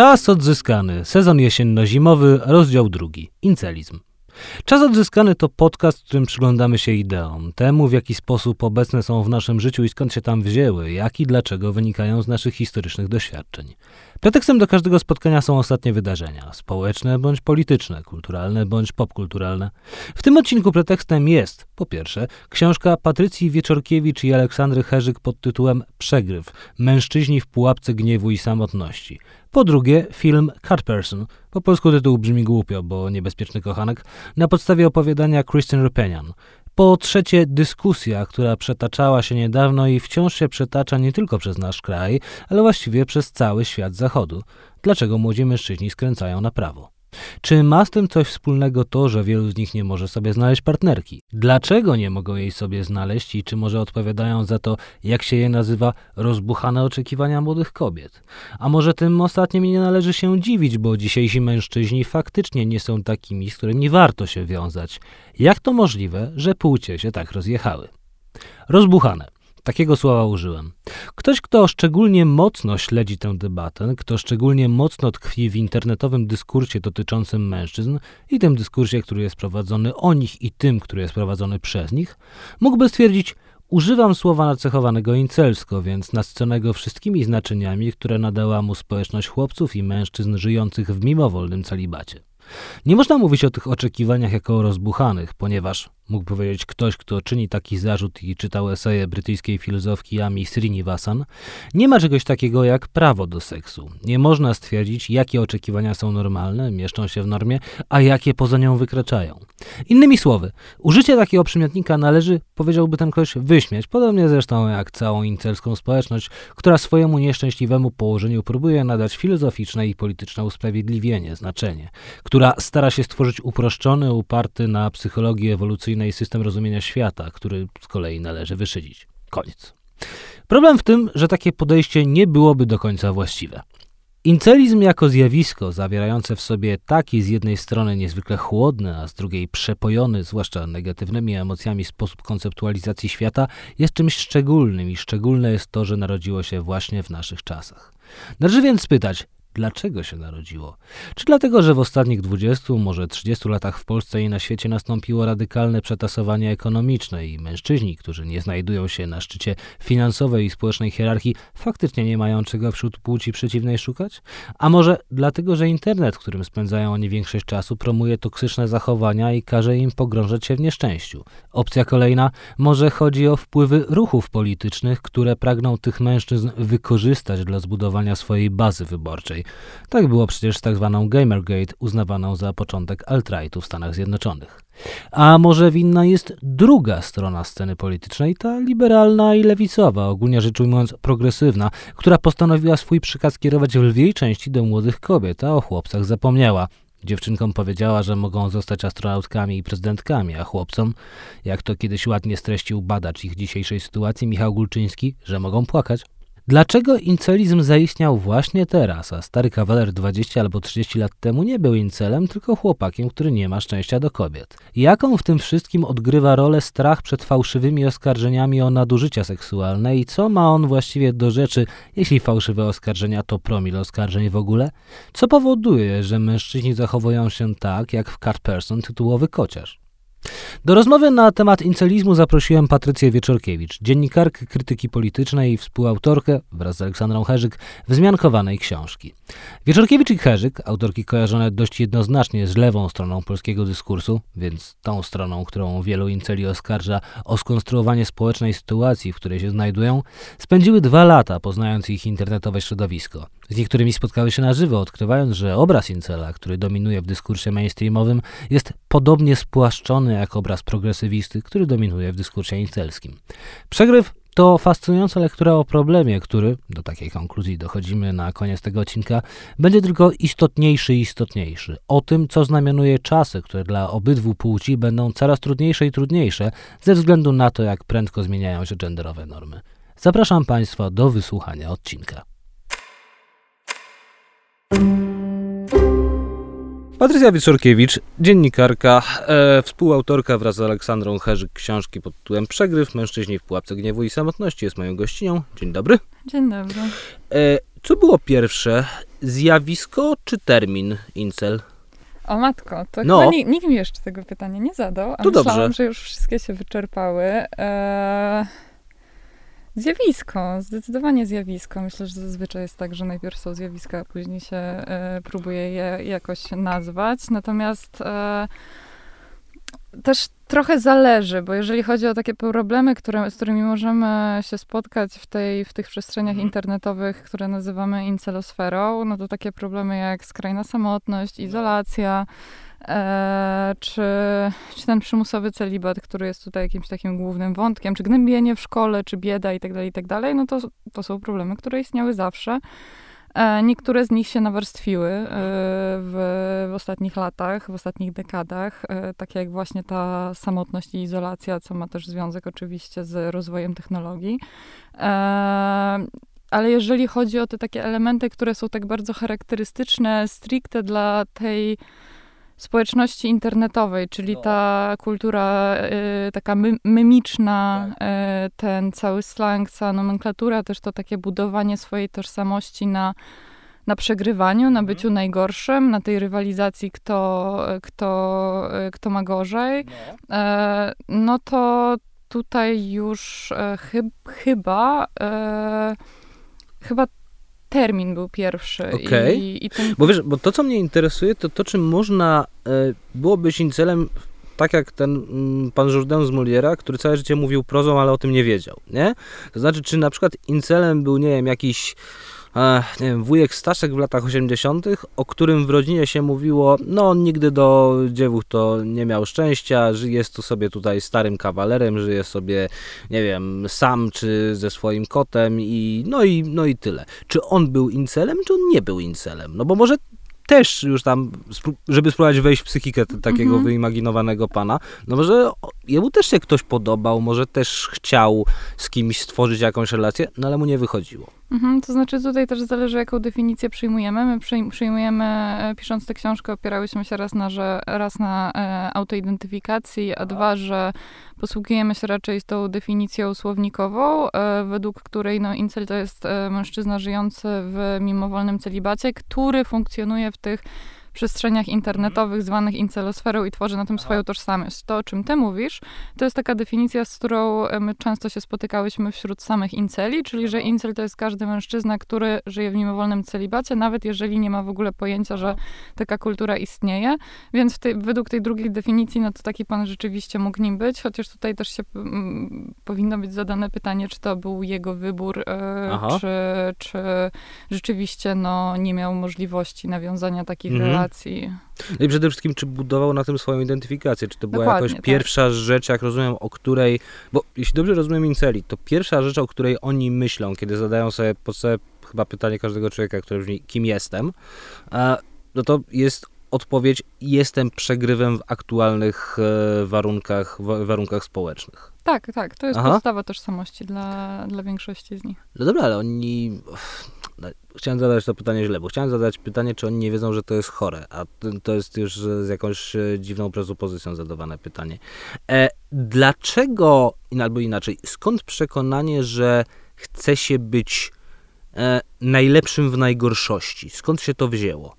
Czas odzyskany. Sezon jesienno-zimowy, rozdział drugi. Incelizm. Czas odzyskany to podcast, w którym przyglądamy się ideom, temu w jaki sposób obecne są w naszym życiu i skąd się tam wzięły, jak i dlaczego wynikają z naszych historycznych doświadczeń. Pretekstem do każdego spotkania są ostatnie wydarzenia społeczne bądź polityczne, kulturalne bądź popkulturalne. W tym odcinku pretekstem jest, po pierwsze, książka Patrycji Wieczorkiewicz i Aleksandry Herzyk pod tytułem Przegryw Mężczyźni w pułapce gniewu i samotności. Po drugie, film Cat Person. Po polsku tytuł brzmi głupio, bo niebezpieczny kochanek, na podstawie opowiadania Christian Rupenian. Po trzecie, dyskusja, która przetaczała się niedawno i wciąż się przetacza nie tylko przez nasz kraj, ale właściwie przez cały świat zachodu. Dlaczego młodzi mężczyźni skręcają na prawo? Czy ma z tym coś wspólnego to, że wielu z nich nie może sobie znaleźć partnerki? Dlaczego nie mogą jej sobie znaleźć i czy może odpowiadają za to, jak się je nazywa, rozbuchane oczekiwania młodych kobiet? A może tym ostatnim nie należy się dziwić, bo dzisiejsi mężczyźni faktycznie nie są takimi, z którymi warto się wiązać. Jak to możliwe, że płcie się tak rozjechały? Rozbuchane. Takiego słowa użyłem. Ktoś, kto szczególnie mocno śledzi tę debatę, kto szczególnie mocno tkwi w internetowym dyskursie dotyczącym mężczyzn i tym dyskursie, który jest prowadzony o nich i tym, który jest prowadzony przez nich, mógłby stwierdzić, używam słowa nacechowanego incelsko, więc nasconego wszystkimi znaczeniami, które nadała mu społeczność chłopców i mężczyzn żyjących w mimowolnym celibacie. Nie można mówić o tych oczekiwaniach jako o rozbuchanych, ponieważ mógł powiedzieć ktoś, kto czyni taki zarzut i czytał eseje brytyjskiej filozofki Ami Srinivasan, nie ma czegoś takiego jak prawo do seksu. Nie można stwierdzić, jakie oczekiwania są normalne, mieszczą się w normie, a jakie poza nią wykraczają. Innymi słowy, użycie takiego przymiotnika należy, powiedziałby ten ktoś, wyśmieć, podobnie zresztą jak całą incelską społeczność, która swojemu nieszczęśliwemu położeniu próbuje nadać filozoficzne i polityczne usprawiedliwienie, znaczenie, która stara się stworzyć uproszczony, uparty na psychologii ewolucyjnej i system rozumienia świata, który z kolei należy wyszydzić. Koniec. Problem w tym, że takie podejście nie byłoby do końca właściwe. Incelizm jako zjawisko zawierające w sobie taki z jednej strony niezwykle chłodny, a z drugiej przepojony, zwłaszcza negatywnymi emocjami, sposób konceptualizacji świata jest czymś szczególnym i szczególne jest to, że narodziło się właśnie w naszych czasach. Należy więc spytać, Dlaczego się narodziło? Czy dlatego, że w ostatnich 20, może 30 latach w Polsce i na świecie nastąpiło radykalne przetasowanie ekonomiczne i mężczyźni, którzy nie znajdują się na szczycie finansowej i społecznej hierarchii, faktycznie nie mają czego wśród płci przeciwnej szukać? A może dlatego, że internet, w którym spędzają oni większość czasu, promuje toksyczne zachowania i każe im pogrążać się w nieszczęściu? Opcja kolejna, może chodzi o wpływy ruchów politycznych, które pragną tych mężczyzn wykorzystać dla zbudowania swojej bazy wyborczej. Tak było przecież z tak zwaną Gamergate, uznawaną za początek alt-rightu w Stanach Zjednoczonych. A może winna jest druga strona sceny politycznej, ta liberalna i lewicowa, ogólnie rzecz ujmując progresywna, która postanowiła swój przekaz kierować w lwiej części do młodych kobiet, a o chłopcach zapomniała. Dziewczynkom powiedziała, że mogą zostać astronautkami i prezydentkami, a chłopcom, jak to kiedyś ładnie streścił badacz ich dzisiejszej sytuacji Michał Gulczyński, że mogą płakać. Dlaczego incelizm zaistniał właśnie teraz, a stary kawaler 20 albo 30 lat temu nie był incelem, tylko chłopakiem, który nie ma szczęścia do kobiet? Jaką w tym wszystkim odgrywa rolę strach przed fałszywymi oskarżeniami o nadużycia seksualne i co ma on właściwie do rzeczy, jeśli fałszywe oskarżenia to promil oskarżeń w ogóle? Co powoduje, że mężczyźni zachowują się tak, jak w Cat Person tytułowy kociarz? Do rozmowy na temat incelizmu zaprosiłem Patrycję Wieczorkiewicz, dziennikarkę krytyki politycznej i współautorkę wraz z Aleksandrą Herzyk wzmiankowanej książki. Wieczorkiewicz i Herzyk, autorki kojarzone dość jednoznacznie z lewą stroną polskiego dyskursu, więc tą stroną, którą wielu inceli oskarża o skonstruowanie społecznej sytuacji, w której się znajdują, spędziły dwa lata poznając ich internetowe środowisko. Z niektórymi spotkały się na żywo, odkrywając, że obraz incela, który dominuje w dyskursie mainstreamowym, jest podobnie spłaszczony jak obraz progresywisty, który dominuje w dyskursie incelskim. Przegryw to fascynująca lektura o problemie, który, do takiej konkluzji dochodzimy na koniec tego odcinka, będzie tylko istotniejszy i istotniejszy. O tym, co znamionuje czasy, które dla obydwu płci będą coraz trudniejsze i trudniejsze ze względu na to, jak prędko zmieniają się genderowe normy. Zapraszam Państwa do wysłuchania odcinka. Patrycja Wieczorkiewicz, dziennikarka, e, współautorka wraz z Aleksandrą Herzyk książki pod tytułem Przegryw, mężczyźni w pułapce gniewu i samotności jest moją gościnią. Dzień dobry. Dzień dobry. E, co było pierwsze? Zjawisko czy termin incel? O matko, to No. chyba nikt, mi jeszcze tego pytania nie zadał, a To myślałam, dobrze. że już wszystkie się wyczerpały. Eee, zjawisko, zdecydowanie zjawisko. Myślę, że zazwyczaj jest tak, że najpierw są zjawiska, a później się e, próbuje je jakoś nazwać. Natomiast e, też trochę zależy, bo jeżeli chodzi o takie problemy, które, z którymi możemy się spotkać w, tej, w tych przestrzeniach Mhm. internetowych, które nazywamy incelosferą, no to takie problemy jak skrajna samotność, izolacja, e, czy, czy ten przymusowy celibat, który jest tutaj jakimś takim głównym wątkiem, czy gnębienie w szkole, czy bieda i tak dalej, i tak no to, to są problemy, które istniały zawsze. E, Niektóre z nich się nawarstwiły e, w, w ostatnich latach, w ostatnich dekadach, e, tak jak właśnie ta samotność i izolacja, co ma też związek oczywiście z rozwojem technologii. Ale jeżeli chodzi o te takie elementy, które są tak bardzo charakterystyczne stricte dla tej społeczności internetowej, czyli No. ta kultura y, taka my, memiczna, Tak. y, ten cały slang, cała nomenklatura, też to takie budowanie swojej tożsamości na, na przegrywaniu, na Mhm. byciu najgorszym, na tej rywalizacji, kto, kto, y, kto ma gorzej, e, no to tutaj już e, chyb, chyba e, chyba termin był pierwszy. Okej. I, i ten, Bo wiesz, bo to co mnie interesuje, to to, czy można e, było być incelem tak jak ten mm, pan Jourdain z Moliera, który całe życie mówił prozą, ale o tym nie wiedział, nie? To znaczy, czy na przykład incelem był, nie wiem, jakiś nie wiem, wujek Staszek w latach 80., o którym w rodzinie się mówiło, no on nigdy do dziewów to nie miał szczęścia, żyje tu sobie tutaj starym kawalerem, żyje sobie, nie wiem, sam czy ze swoim kotem i no i, no i tyle. Czy on był incelem, czy on nie był incelem? No bo może też już tam, żeby spróbować wejść w psychikę takiego Mhm. wyimaginowanego pana, no może jemu też się ktoś podobał, może też chciał z kimś stworzyć jakąś relację, no ale mu nie wychodziło. Mhm, to znaczy tutaj też zależy, jaką definicję przyjmujemy. My przyjm- przyjmujemy, e, pisząc tę książkę, opierałyśmy się raz na, że, raz na e, autoidentyfikacji, a dwa, że posługujemy się raczej z tą definicją słownikową, e, według której no, incel to jest e, mężczyzna żyjący w mimowolnym celibacie, który funkcjonuje w tych przestrzeniach internetowych zwanych incelosferą i tworzy na tym swoją tożsamość. To, o czym ty mówisz, to jest taka definicja, z którą e, my często się spotykałyśmy wśród samych inceli, czyli że incel to jest każdy mężczyzna, który żyje w mimowolnym celibacie, nawet jeżeli nie ma w ogóle pojęcia, że taka kultura istnieje. Więc tej, według tej drugiej definicji, no to taki pan rzeczywiście mógł nim być, chociaż tutaj też się mm, powinno być zadane pytanie, czy to był jego wybór, Aha. czy, czy rzeczywiście no, nie miał możliwości nawiązania takich Mhm. Relacji. No i przede wszystkim, czy budował na tym swoją identyfikację, czy to była Dokładnie, jakoś tak. pierwsza rzecz, jak rozumiem, o której, bo jeśli dobrze rozumiem inceli, to pierwsza rzecz, o której oni myślą, kiedy zadają sobie podstawowe chyba pytanie każdego człowieka, które brzmi, kim jestem, no to jest odpowiedź, jestem przegrywem w aktualnych e, warunkach, wa- warunkach społecznych. Tak, tak, to jest Aha. podstawa tożsamości dla, dla większości z nich. No dobra, ale oni. No, chciałem zadać to pytanie źle, bo chciałem zadać pytanie, czy oni nie wiedzą, że to jest chore, a to- jest już z jakąś e, dziwną presupozycją zadawane pytanie. E, dlaczego, albo inaczej, skąd przekonanie, że chce się być e, najlepszym w najgorszości? Skąd się to wzięło?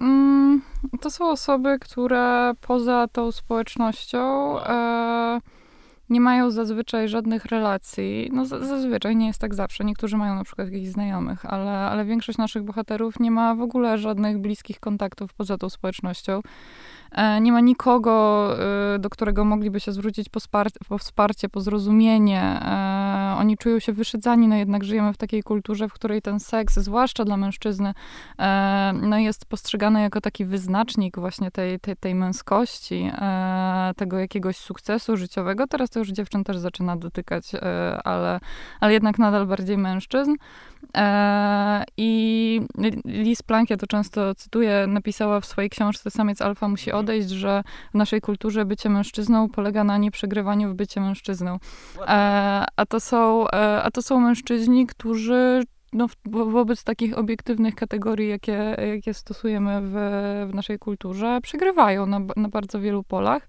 Mm, to są osoby, które poza tą społecznością e, nie mają zazwyczaj żadnych relacji. No za- zazwyczaj nie jest tak zawsze. Niektórzy mają na przykład jakichś znajomych, ale, ale większość naszych bohaterów nie ma w ogóle żadnych bliskich kontaktów poza tą społecznością. E, nie ma nikogo, e, do którego mogliby się zwrócić po, spar- po wsparcie, po zrozumienie. E, oni czują się wyszydzani, no jednak żyjemy w takiej kulturze, w której ten seks, zwłaszcza dla mężczyzny, no jest postrzegany jako taki wyznacznik właśnie tej, tej, tej męskości, tego jakiegoś sukcesu życiowego. Teraz to już dziewczyn też zaczyna dotykać, ale, ale jednak nadal bardziej mężczyzn. E, I Liz Plank, ja to często cytuję, napisała w swojej książce Samiec Alfa musi odejść, że w naszej kulturze bycie mężczyzną polega na nieprzegrywaniu w bycie mężczyzną. E, a, to są, e, a to są mężczyźni, którzy no, wobec takich obiektywnych kategorii, jakie, jakie stosujemy w, w naszej kulturze, przegrywają na, na bardzo wielu polach.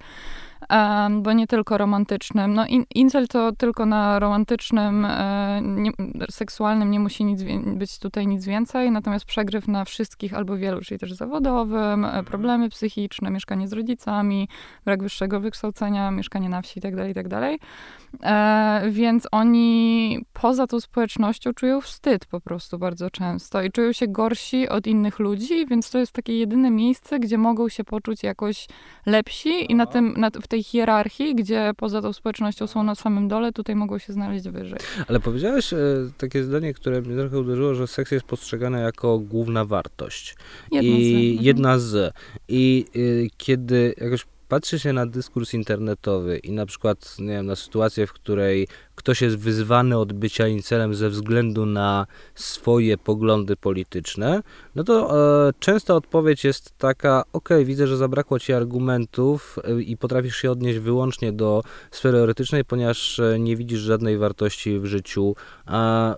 Bo nie tylko romantycznym. No in, incel to tylko na romantycznym, e, nie, seksualnym nie musi nic, być tutaj nic więcej, natomiast przegryw na wszystkich albo wielu, czyli też zawodowym, e, mhm. problemy psychiczne, mieszkanie z rodzicami, brak wyższego wykształcenia, mieszkanie na wsi itd., tak itd. Tak e, więc oni poza tą społecznością czują wstyd po prostu bardzo często i czują się gorsi od innych ludzi, więc to jest takie jedyne miejsce, gdzie mogą się poczuć jakoś lepsi i na tym, na, w tej hierarchii, gdzie poza tą społecznością są na samym dole, tutaj mogą się znaleźć wyżej. Ale powiedziałeś e, takie zdanie, które mnie trochę uderzyło, że seks jest postrzegany jako główna wartość. Jedna I z. Mhm. Jedna z. I y, kiedy jakoś patrzy się na dyskurs internetowy i na przykład nie wiem, na sytuację, w której ktoś jest wyzwany od bycia incelem ze względu na swoje poglądy polityczne, no to e, często odpowiedź jest taka, ok, widzę, że zabrakło ci argumentów e, i potrafisz się odnieść wyłącznie do sfery erotycznej, ponieważ e, nie widzisz żadnej wartości w życiu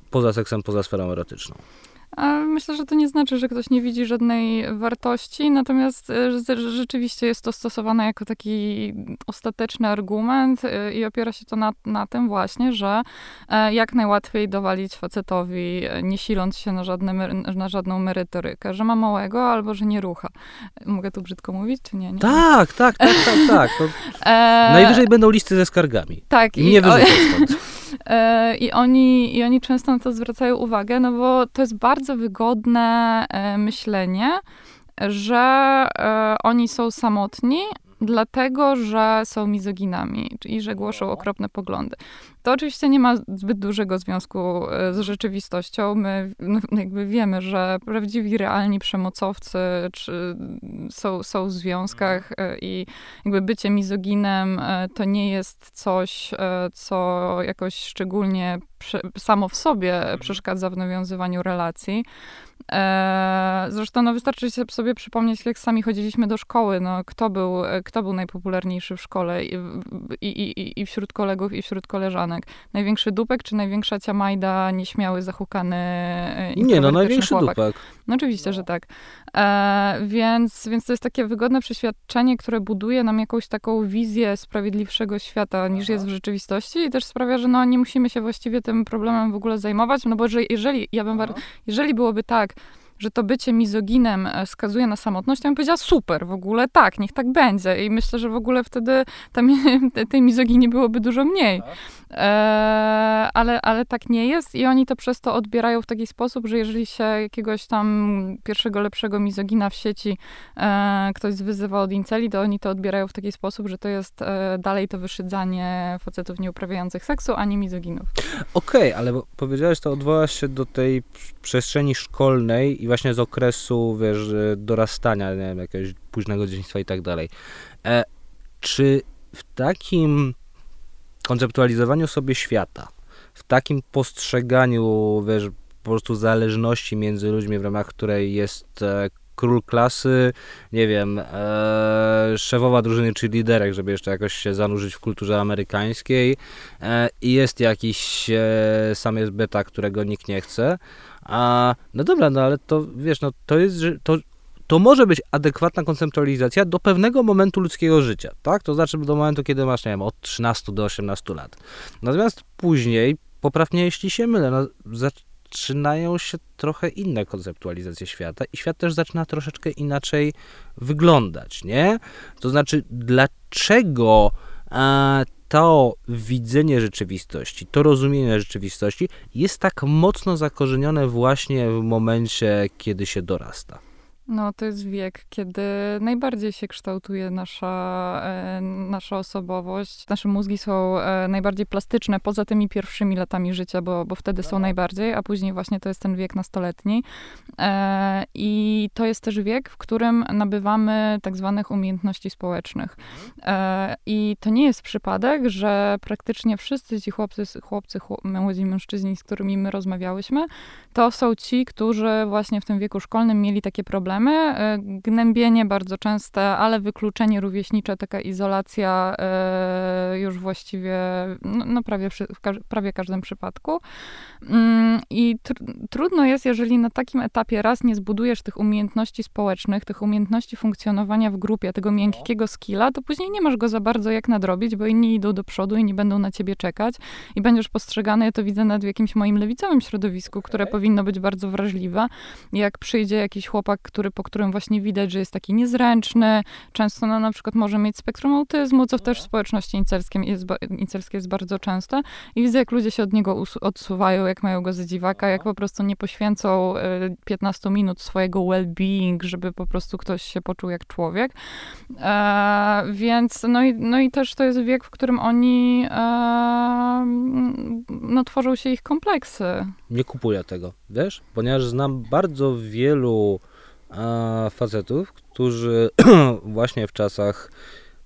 poza seksem, poza sferą erotyczną. Myślę, że to nie znaczy, że ktoś nie widzi żadnej wartości, natomiast e, rzeczywiście jest to stosowane jako taki ostateczny argument e, i opiera się to na, na tym właśnie, że e, jak najłatwiej dowalić facetowi, nie siląc się na, żadne, na żadną merytorykę, że ma małego albo że nie rucha. Mogę tu brzydko mówić, czy nie? nie? Tak, tak, tak, tak, tak. Najwyżej będą listy ze skargami. Tak. I, i mnie wyrzucą stąd. E, I oni, I oni często na to zwracają uwagę, no bo to jest bardzo wygodne e, myślenie, że e, oni są samotni, dlatego, że są mizoginami i że głoszą no. okropne poglądy. To oczywiście nie ma zbyt dużego związku z rzeczywistością. My no, jakby wiemy, że prawdziwi, realni przemocowcy czy są, są w związkach mhm. i jakby bycie mizoginem to nie jest coś, co jakoś szczególnie samo w sobie mhm. przeszkadza w nawiązywaniu relacji. E, zresztą no, wystarczy sobie przypomnieć, jak sami chodziliśmy do szkoły. No, kto, był, kto był najpopularniejszy w szkole i, i, i, i wśród kolegów, i wśród koleżanek? Największy dupek, czy największa ciamajda, nieśmiały, zahukany e, Nie, no największy chłopak? dupek. No oczywiście, no. że tak. E, więc, więc to jest takie wygodne przeświadczenie, które buduje nam jakąś taką wizję sprawiedliwszego świata niż Aha. jest w rzeczywistości i też sprawia, że no, nie musimy się właściwie tym problemem w ogóle zajmować, no bo że jeżeli, ja bym, jeżeli byłoby tak, że to bycie mizoginem e, skazuje na samotność, to bym powiedziała super, w ogóle tak, niech tak będzie. I myślę, że w ogóle wtedy tam, tej mizoginii byłoby dużo mniej. Tak. E, ale, ale tak nie jest i oni to przez to odbierają w taki sposób, że jeżeli się jakiegoś tam pierwszego lepszego mizogina w sieci e, ktoś wyzywa od inceli, to oni to odbierają w taki sposób, że to jest e, dalej to wyszydzanie facetów nieuprawiających seksu, a nie mizoginów. Okej, okay, ale powiedziałeś, to odwołasz się do tej przestrzeni szkolnej i właśnie z okresu, wiesz, dorastania, nie wiem, jakiegoś późnego dzieciństwa i tak dalej. E, czy w takim konceptualizowaniu sobie świata, w takim postrzeganiu, wiesz, po prostu zależności między ludźmi, w ramach której jest e, król klasy, nie wiem, e, szefowa drużyny czy liderek, żeby jeszcze jakoś się zanurzyć w kulturze amerykańskiej e, i jest jakiś e, sam jest beta, którego nikt nie chce. A, no dobra, no ale to wiesz, no to jest, to, to może być adekwatna konceptualizacja do pewnego momentu ludzkiego życia, tak? To znaczy do momentu, kiedy masz, nie wiem, od 13 do 18 lat. Natomiast później, poprawnie jeśli się mylę, no, zaczynają się trochę inne konceptualizacje świata i świat też zaczyna troszeczkę inaczej wyglądać, nie? To znaczy, dlaczego a, to widzenie rzeczywistości, to rozumienie rzeczywistości jest tak mocno zakorzenione właśnie w momencie, kiedy się dorasta? No, to jest wiek, kiedy najbardziej się kształtuje nasza, e, nasza osobowość. Nasze mózgi są e, najbardziej plastyczne poza tymi pierwszymi latami życia, bo, bo wtedy są najbardziej, a później właśnie to jest ten wiek nastoletni. E, I to jest też wiek, w którym nabywamy tak zwanych umiejętności społecznych. I to nie jest przypadek, że praktycznie wszyscy ci chłopcy, chłopcy młodzi mężczyźni, z którymi my rozmawiałyśmy, to są ci, którzy właśnie w tym wieku szkolnym mieli takie problemy, problemy. E, gnębienie bardzo częste, ale wykluczenie rówieśnicze, taka izolacja e, już właściwie no, no prawie w prawie każdym przypadku. Mm, I tr trudno jest, jeżeli na takim etapie raz nie zbudujesz tych umiejętności społecznych, tych umiejętności funkcjonowania w grupie, tego miękkiego skilla, to później nie masz go za bardzo jak nadrobić, bo inni idą do przodu i nie będą na ciebie czekać i będziesz postrzegany, ja to widzę w jakimś moim lewicowym środowisku, które powinno być bardzo wrażliwe. Jak przyjdzie jakiś chłopak, który, po którym właśnie widać, że jest taki niezręczny, często no, na przykład może mieć spektrum autyzmu, co też w społeczności incelskiej jest, jest bardzo częste i widzę, jak ludzie się od niego odsuwają, jak mają go za dziwaka, jak po prostu nie poświęcą 15 e, minut swojego well-being, żeby po prostu ktoś się poczuł jak człowiek. E, więc no i, no i też to jest wiek, w którym oni e, no, tworzą się ich kompleksy. Nie kupuję tego, wiesz? Ponieważ znam bardzo wielu facetów, którzy właśnie w czasach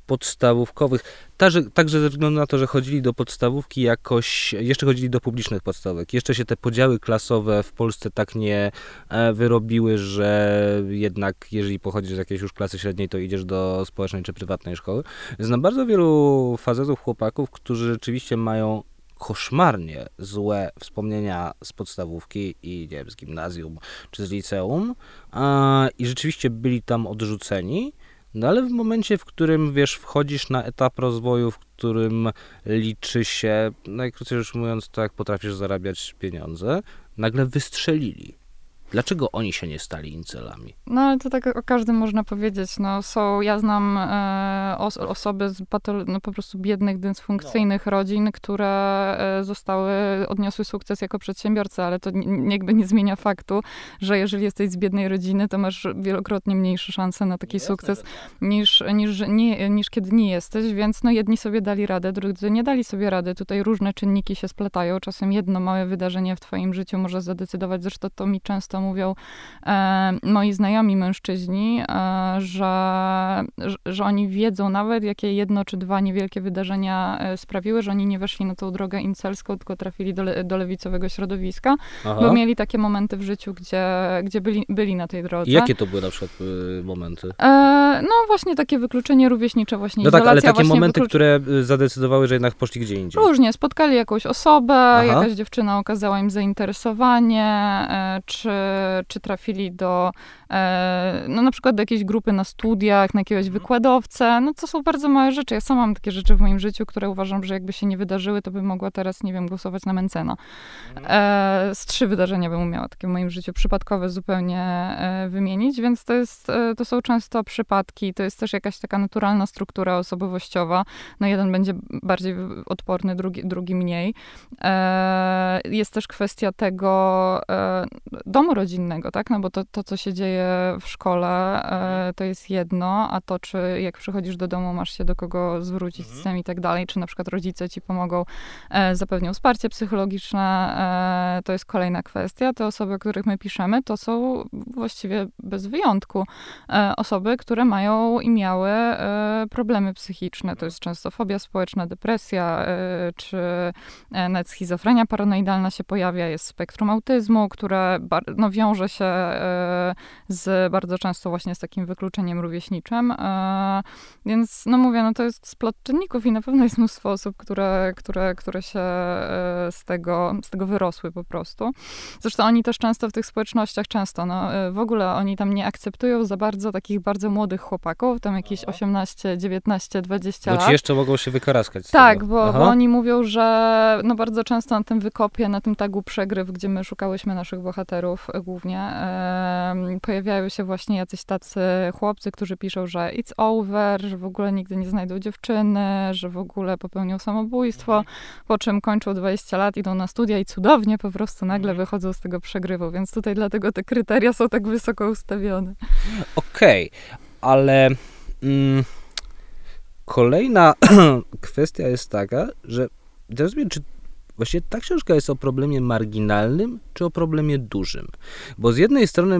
podstawówkowych. Także, także ze względu na to, że chodzili do podstawówki jakoś, jeszcze chodzili do publicznych podstawek. Jeszcze się te podziały klasowe w Polsce tak nie e, wyrobiły, że jednak jeżeli pochodzisz z jakiejś już klasy średniej, to idziesz do społecznej czy prywatnej szkoły. Znam bardzo wielu fazetów, chłopaków, którzy rzeczywiście mają koszmarnie złe wspomnienia z podstawówki i nie wiem, z gimnazjum czy z liceum i rzeczywiście byli tam odrzuceni no ale w momencie, w którym wiesz, wchodzisz na etap rozwoju, w którym liczy się, najkrócej rzecz mówiąc, to jak potrafisz zarabiać pieniądze, nagle wystrzelili. Dlaczego oni się nie stali incelami? No ale to tak o każdym można powiedzieć. No, są, ja znam e, os osoby z no, po prostu biednych, dysfunkcyjnych no. rodzin, które e, zostały, odniosły sukces jako przedsiębiorcy, ale to jakby nie zmienia faktu, że jeżeli jesteś z biednej rodziny, to masz wielokrotnie mniejsze szanse na taki sukces tak. niż, niż, nie, niż kiedy nie jesteś, więc no jedni sobie dali radę, drudzy nie dali sobie rady. Tutaj różne czynniki się splatają. Czasem jedno małe wydarzenie w twoim życiu może zadecydować, zresztą to mi często mówią e, moi znajomi mężczyźni, e, że, że oni wiedzą nawet, jakie jedno czy dwa niewielkie wydarzenia e, sprawiły, że oni nie weszli na tą drogę incelską, tylko trafili do, le, do lewicowego środowiska, Aha. bo mieli takie momenty w życiu, gdzie, gdzie byli, byli na tej drodze. I jakie to były na przykład y, momenty? E, no właśnie takie wykluczenie rówieśnicze, właśnie No tak, ale takie momenty, które y, zadecydowały, że jednak poszli gdzie indziej. Różnie, spotkali jakąś osobę, Aha. jakaś dziewczyna okazała im zainteresowanie, czy czy trafili do, e, no na przykład do jakiejś grupy na studiach, na jakiegoś mhm. wykładowcę. No to są bardzo małe rzeczy. Ja sama mam takie rzeczy w moim życiu, które uważam, że jakby się nie wydarzyły, to bym mogła teraz, nie wiem, głosować na Mencena. Mhm. E, z trzy wydarzenia bym umiała takie w moim życiu przypadkowe zupełnie e, wymienić, więc to jest, to są często przypadki, to jest też jakaś taka naturalna struktura osobowościowa. No jeden będzie bardziej odporny, drugi, drugi mniej. Jest też kwestia tego domu rodzinnego, innego, tak? No bo to, to co się dzieje w szkole, mhm. to jest jedno, a to, czy jak przychodzisz do domu, masz się do kogo zwrócić mhm. z tym i tak dalej, czy na przykład rodzice ci pomogą, e, zapewnią wsparcie psychologiczne, e, to jest kolejna kwestia. Te osoby, o których my piszemy, to są właściwie bez wyjątku e, osoby, które mają i miały problemy psychiczne. To jest często fobia społeczna, depresja, czy nawet schizofrenia paranoidalna się pojawia, jest spektrum autyzmu, które no, wiąże wiąże się e, z bardzo często właśnie z takim wykluczeniem rówieśniczym. E, więc no mówię, no to jest splot czynników i na pewno jest mnóstwo osób, które, które, które się e, z tego, z tego wyrosły po prostu. Zresztą oni też często w tych społecznościach, często, no w ogóle oni tam nie akceptują za bardzo takich bardzo młodych chłopaków, tam jakieś 18, 19, 20 lat. Bo ci jeszcze mogą się wykaraskać. tak, bo, bo, oni mówią, że no bardzo często na tym wykopie, na tym tagu przegryw, gdzie my szukałyśmy naszych bohaterów głównie, pojawiają się właśnie jacyś tacy chłopcy, którzy piszą, że it's over, że w ogóle nigdy nie znajdą dziewczyny, że w ogóle popełnią samobójstwo, po czym kończą 20 lat, idą na studia i cudownie po prostu nagle mhm. wychodzą z tego przegrywu, więc tutaj dlatego te kryteria są tak wysoko ustawione. Okej, okay, ale... Mm, kolejna kwestia jest taka, że teraz wiem, czy Właśnie ta książka jest o problemie marginalnym, czy o problemie dużym? Bo z jednej strony,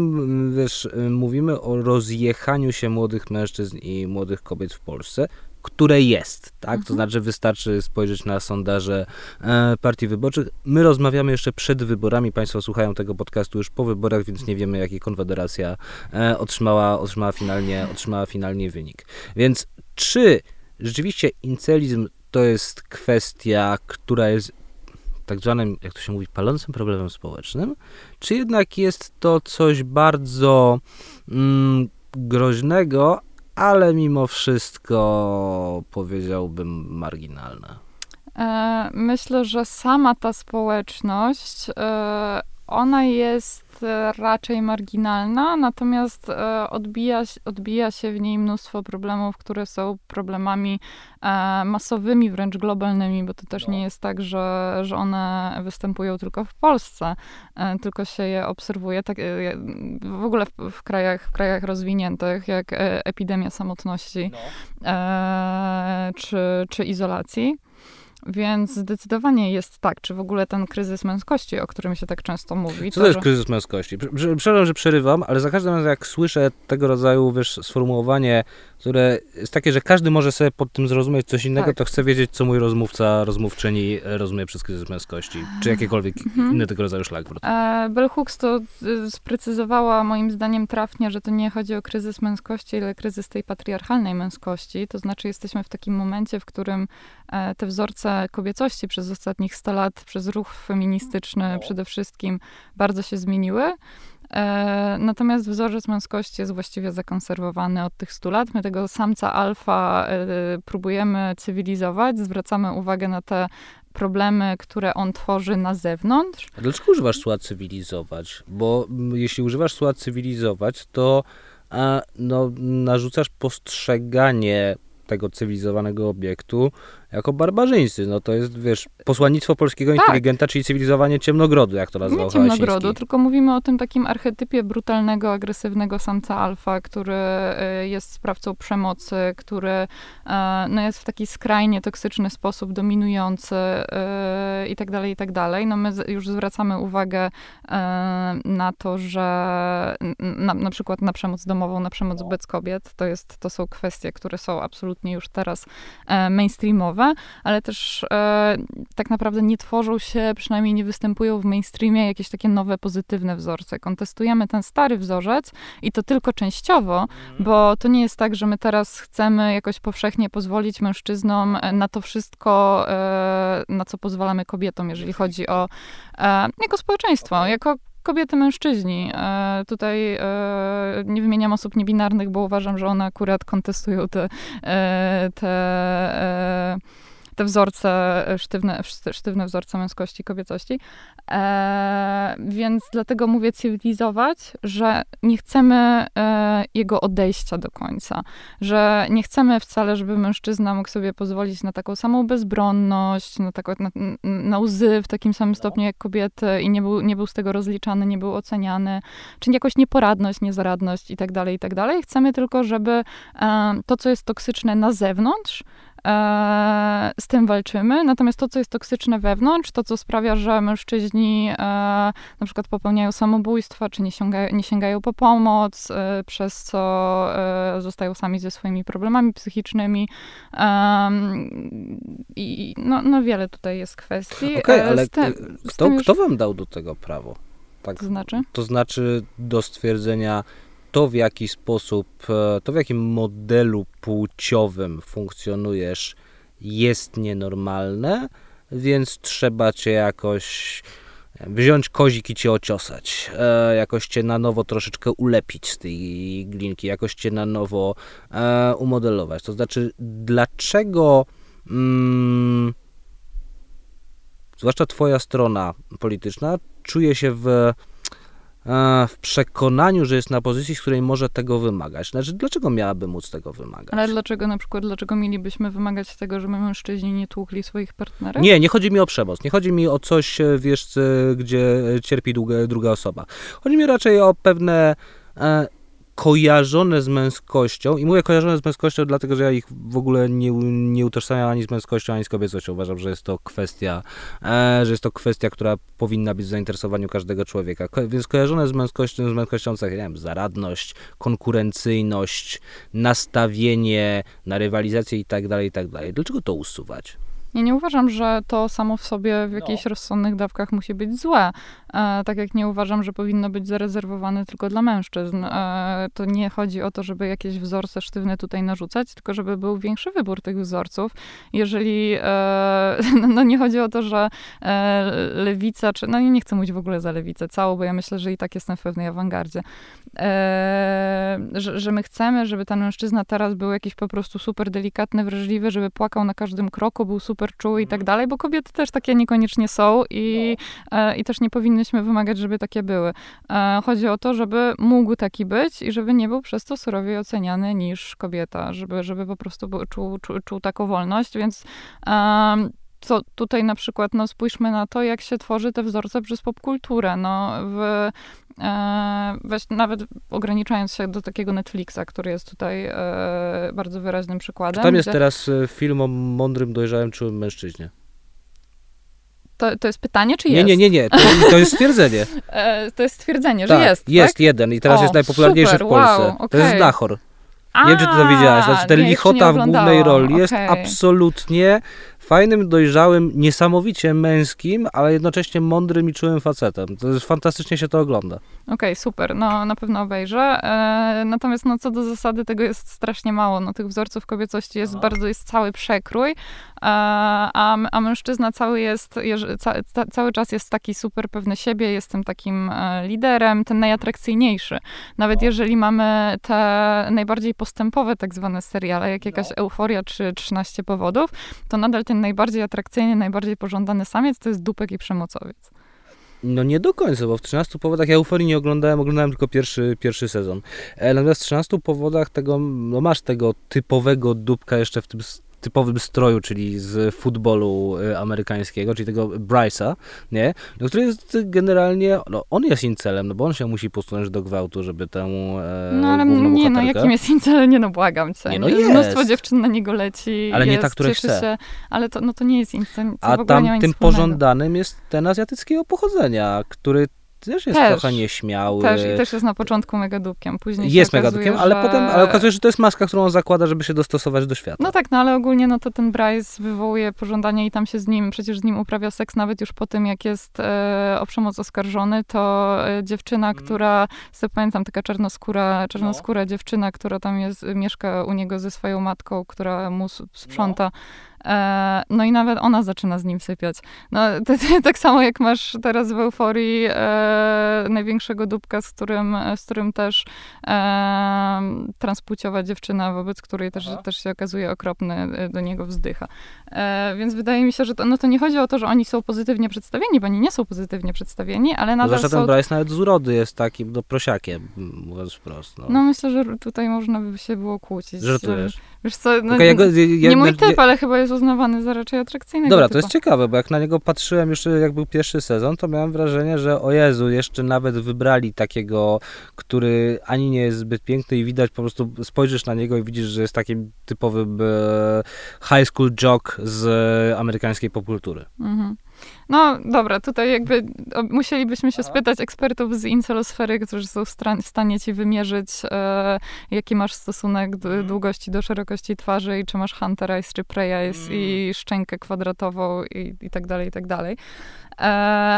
wiesz, mówimy o rozjechaniu się młodych mężczyzn i młodych kobiet w Polsce, które jest, tak? Mhm. To znaczy wystarczy spojrzeć na sondaże e, partii wyborczych. My rozmawiamy jeszcze przed wyborami, Państwo słuchają tego podcastu już po wyborach, więc nie wiemy, jaki Konfederacja e, otrzymała, otrzymała, finalnie, otrzymała finalnie wynik. Więc czy rzeczywiście incelizm to jest kwestia, która jest tak zwanym, jak to się mówi, palącym problemem społecznym, czy jednak jest to coś bardzo mm, groźnego, ale mimo wszystko powiedziałbym marginalne? E, myślę, że sama ta społeczność, e, ona jest e, raczej marginalna, natomiast odbija, odbija się w niej mnóstwo problemów, które są problemami masowymi, wręcz globalnymi, bo to też No. nie jest tak, że, że one występują tylko w Polsce, tylko się je obserwuje tak, w ogóle w, w, krajach, w krajach rozwiniętych, jak epidemia samotności e, czy, czy izolacji. Więc zdecydowanie jest tak, czy w ogóle ten kryzys męskości, o którym się tak często mówi. Co to jest że- kryzys męskości? Prze- prze- Przepraszam, że przerywam, ale za każdym razem jak słyszę tego rodzaju wiesz, sformułowanie, które jest takie, że każdy może sobie pod tym zrozumieć coś innego, Tak. to chcę wiedzieć, co mój rozmówca, rozmówczyni e, rozumie przez kryzys męskości, czy jakikolwiek Mhm. inny tego rodzaju szlagwort. E, Bell Hooks to y, sprecyzowała moim zdaniem trafnie, że to nie chodzi o kryzys męskości, ale kryzys tej patriarchalnej męskości. To znaczy jesteśmy w takim momencie, w którym te wzorce kobiecości przez ostatnich 100 lat, przez ruch feministyczny No. przede wszystkim, bardzo się zmieniły. E, natomiast wzorzec męskości jest właściwie zakonserwowany od tych 100 lat. My tego samca alfa e, próbujemy cywilizować, zwracamy uwagę na te problemy, które on tworzy na zewnątrz. A dlaczego używasz słowa cywilizować? Bo mm, jeśli używasz słowa cywilizować, to a, no, narzucasz postrzeganie tego cywilizowanego obiektu jako barbarzyńcy. No to jest, wiesz, posłannictwo polskiego Tak. inteligenta, czyli cywilizowanie ciemnogrodu, jak to nazwał Nie ciemnogrodu, tylko mówimy o tym takim archetypie brutalnego, agresywnego samca alfa, który y, jest sprawcą przemocy, który e, no, jest w taki skrajnie toksyczny sposób dominujący y, i tak dalej, i tak dalej. No my już zwracamy uwagę e, na to, że na, na przykład na przemoc domową, na przemoc wobec kobiet, to, jest, to są kwestie, które są absolutnie już teraz e, mainstreamowe, ale też e, tak naprawdę nie tworzą się, przynajmniej nie występują w mainstreamie jakieś takie nowe, pozytywne wzorce. Kontestujemy ten stary wzorzec i to tylko częściowo, bo to nie jest tak, że my teraz chcemy jakoś powszechnie pozwolić mężczyznom na to wszystko, e, na co pozwalamy kobietom, jeżeli chodzi o e, jako społeczeństwo, jako kobiety, mężczyźni. E, tutaj e, nie wymieniam osób niebinarnych, bo uważam, że one akurat kontestują te, e, te, e, te wzorce, e, sztywne, szty- sztywne wzorce męskości, kobiecości. E, więc dlatego mówię cywilizować, że nie chcemy e, jego odejścia do końca. Że nie chcemy wcale, żeby mężczyzna mógł sobie pozwolić na taką samą bezbronność, na, taką, na, na łzy w takim samym stopniu jak kobiety i nie był, nie był z tego rozliczany, nie był oceniany, czy jakoś nieporadność, niezaradność i tak dalej, i tak dalej. Chcemy tylko, żeby e, to, co jest toksyczne na zewnątrz, e, z tym walczymy. Natomiast to, co jest toksyczne wewnątrz, to, co sprawia, że mężczyźni e, na przykład popełniają samobójstwa, czy nie sięgają, nie sięgają po pomoc, e, przez co e, zostają sami ze swoimi problemami psychicznymi. I no, no wiele tutaj jest kwestii. Okej, E, ale z kto, już- kto wam dał do tego prawo? Tak, To znaczy? to znaczy do stwierdzenia to, w jaki sposób, e, to w jakim modelu płciowym funkcjonujesz, jest nienormalne, więc trzeba cię jakoś wziąć kozik i cię ociosać, e, jakoś cię na nowo troszeczkę ulepić z tej glinki, jakoś cię na nowo e, umodelować. To znaczy, dlaczego mm, zwłaszcza twoja strona polityczna czuje się w, e, w przekonaniu, że jest na pozycji, z której może tego wymagać. Znaczy, dlaczego miałaby móc tego wymagać? Ale dlaczego na przykład, dlaczego mielibyśmy wymagać tego, żeby mężczyźni nie tłukli swoich partnerów? Nie, nie chodzi mi o przemoc. Nie chodzi mi o coś, e, wiesz, c- gdzie cierpi druga, druga osoba. Chodzi mi raczej o pewne e, kojarzone z męskością i mówię kojarzone z męskością dlatego, że ja ich w ogóle nie, nie utożsamiam ani z męskością, ani z kobiecością. Uważam, że jest to kwestia, e, że jest to kwestia, która powinna być w zainteresowaniu każdego człowieka. Ko więc kojarzone z męskością, z męskością cechy, nie wiem, zaradność, konkurencyjność, nastawienie na rywalizację i tak dalej, i tak dalej. Dlaczego to usuwać? Ja nie uważam, że to samo w sobie w jakichś no. rozsądnych dawkach musi być złe. E, tak jak nie uważam, że powinno być zarezerwowane tylko dla mężczyzn. E, to nie chodzi o to, żeby jakieś wzorce sztywne tutaj narzucać, tylko żeby był większy wybór tych wzorców. Jeżeli, e, no nie chodzi o to, że e, lewica, czy, no nie chcę mówić w ogóle za lewicę całą, bo ja myślę, że i tak jestem w pewnej awangardzie, e, że, że my chcemy, żeby ten mężczyzna teraz był jakiś po prostu super delikatny, wrażliwy, żeby płakał na każdym kroku, był super czuły i tak dalej, bo kobiety też takie niekoniecznie są i, no. e, i też nie powinnyśmy wymagać, żeby takie były. E, chodzi o to, żeby mógł taki być i żeby nie był przez to surowiej oceniany niż kobieta, żeby, żeby po prostu czuł, czuł, czuł taką wolność, więc co tutaj na przykład, no spójrzmy na to, jak się tworzy te wzorce przez popkulturę. No, w, weź, nawet ograniczając się do takiego Netflixa, który jest tutaj e, bardzo wyraźnym przykładem. Czy tam jest gdzie... teraz e, film o mądrym, dojrzałym, czułym mężczyźnie? To, to jest pytanie, czy nie, jest? Nie, nie, nie, to, to jest stwierdzenie. E, to jest stwierdzenie, tak, że jest, jest tak? jeden i teraz o, jest najpopularniejszy super, w Polsce. Wow, okay. To jest Dachor. Nie wiem, czy ty to widziałaś. Znaczy, ten lichota w głównej roli jest okay. absolutnie fajnym, dojrzałym, niesamowicie męskim, ale jednocześnie mądrym i czułym facetem. To jest, fantastycznie się to ogląda. Okej, okay, super. No, na pewno obejrzę. E, natomiast no, co do zasady, tego jest strasznie mało. No, tych wzorców kobiecości jest bardzo, jest cały przekrój, a, a mężczyzna cały jest, ca, ca, cały czas jest taki super pewny siebie, jestem takim e, liderem, ten najatrakcyjniejszy. Nawet no. jeżeli mamy te najbardziej postępowe tak zwane seriale, jak jakaś no. Euforia czy 13 powodów, to nadal ten ten najbardziej atrakcyjny, najbardziej pożądany samiec to jest dupek i przemocowiec. No nie do końca, bo w 13 powodach ja Euforii nie oglądałem, oglądałem tylko pierwszy, pierwszy sezon. E, natomiast w 13 powodach tego, no masz tego typowego dupka jeszcze w tym typowym stroju, czyli z futbolu y, amerykańskiego, czyli tego Bryce'a, nie? No, który jest generalnie, no on jest incelem, no bo on się musi posunąć do gwałtu, żeby tę e, No ale nie, no jakim jest incelem? Nie no, błagam cię. Nie, no jest. Mnóstwo dziewczyn na niego leci. Ale jest, nie ta, która chce. Się, ale to, no to nie jest incel. A tam tym pożądanym jest ten azjatyckiego pochodzenia, który też jest też, trochę nieśmiały. Też, I też jest na początku megadupkiem. Później jest megadupkiem, że... ale potem ale okazuje się, że to jest maska, którą on zakłada, żeby się dostosować do świata. No tak, no ale ogólnie no to ten Bryce wywołuje pożądanie i tam się z nim, przecież z nim uprawia seks, nawet już po tym, jak jest e, o przemoc oskarżony, to e, dziewczyna, mm. która, sobie pamiętam, taka czarnoskóra, czarnoskóra no. dziewczyna, która tam jest, mieszka u niego ze swoją matką, która mu sprząta. No no i nawet ona zaczyna z nim sypiać. No, tak samo jak masz teraz w euforii e, największego dupka, z którym, z którym też e, transpłciowa dziewczyna, wobec której też, też się okazuje okropny, e, do niego wzdycha. E, więc wydaje mi się, że to, no to nie chodzi o to, że oni są pozytywnie przedstawieni, bo oni nie są pozytywnie przedstawieni, ale nadal Zwłaszcza są... ten Bryce nawet z urody jest takim no, prosiakiem, mówiąc wprost. No. no myślę, że tutaj można by się było kłócić. Żartujesz. Wiesz co, no, okay, ja go, ja, nie mój typ, ale chyba jest uznawany za raczej atrakcyjnego Dobra, typu. to jest ciekawe, bo jak na niego patrzyłem jeszcze jak był pierwszy sezon, to miałem wrażenie, że o Jezu, jeszcze nawet wybrali takiego, który ani nie jest zbyt piękny i widać, po prostu spojrzysz na niego i widzisz, że jest takim typowym e, high school jock z amerykańskiej popkultury. Mhm. No dobra, tutaj jakby musielibyśmy się spytać ekspertów z incelosfery, którzy są w stanie ci wymierzyć, e, jaki masz stosunek do mhm. długości do szerokości twarzy i czy masz hunter eyes czy prey eyes i mm. szczękę kwadratową i, i tak dalej, i tak dalej. E,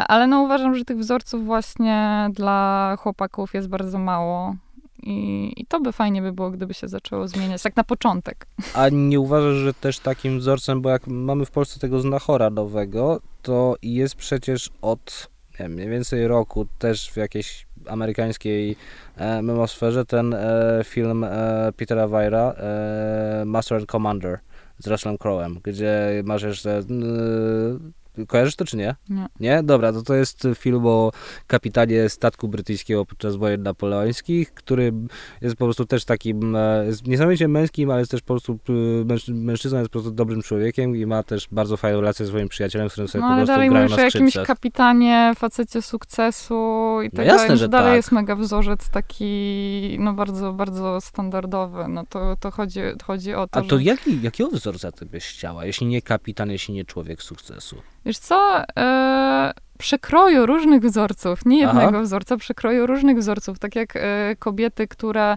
ale no uważam, że tych wzorców właśnie dla chłopaków jest bardzo mało. I, I, to by fajnie by było, gdyby się zaczęło zmieniać, tak na początek. A nie uważasz, że też takim wzorcem, bo jak mamy w Polsce tego znachora nowego, to jest przecież od wiem, mniej więcej roku też w jakiejś amerykańskiej e, memosferze ten e, film e, Petera Weira e, Master and Commander z Russellem Crowe'em, gdzie masz jeszcze Kojarzysz to czy nie? Nie. Nie? Dobra, to to jest film o kapitanie statku brytyjskiego podczas wojen napoleońskich, który jest po prostu też takim, e, jest niesamowicie męskim, ale jest też po prostu, e, męż, mężczyzna jest po prostu dobrym człowiekiem i ma też bardzo fajną relację ze swoim przyjacielem, z którym sobie No po prostu dalej grają na jakimś kapitanie, facecie sukcesu i tak jasne, dalej. No że dalej tak. jest mega wzorzec taki, no bardzo, bardzo standardowy. No to, to chodzi, chodzi o to, A to że... jaki, jakiego wzorca ty byś chciała, jeśli nie kapitan, jeśli nie człowiek sukcesu? Wiesz co, e, przekroju różnych wzorców, nie jednego Aha. wzorca, przekroju różnych wzorców, tak jak e, kobiety, które,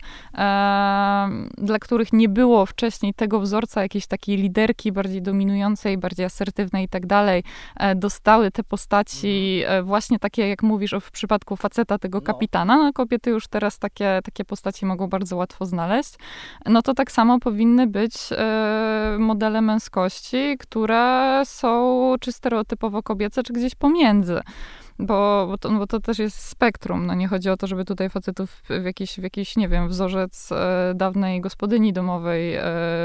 dla których nie było wcześniej tego wzorca, jakiejś takiej liderki bardziej dominującej, bardziej asertywnej i tak dalej, e, dostały te postaci e, właśnie takie, jak mówisz o, w przypadku faceta, tego No. kapitana, no kobiety już teraz takie, takie postaci mogą bardzo łatwo znaleźć, no to tak samo powinny być modele męskości, które są czy stereotypowo kobiece, czy gdzieś pomiędzy. Bo, bo, to, bo to też jest spektrum. No nie chodzi o to, żeby tutaj facetów w jakiś, w jakiś nie wiem, wzorzec e, dawnej gospodyni domowej e,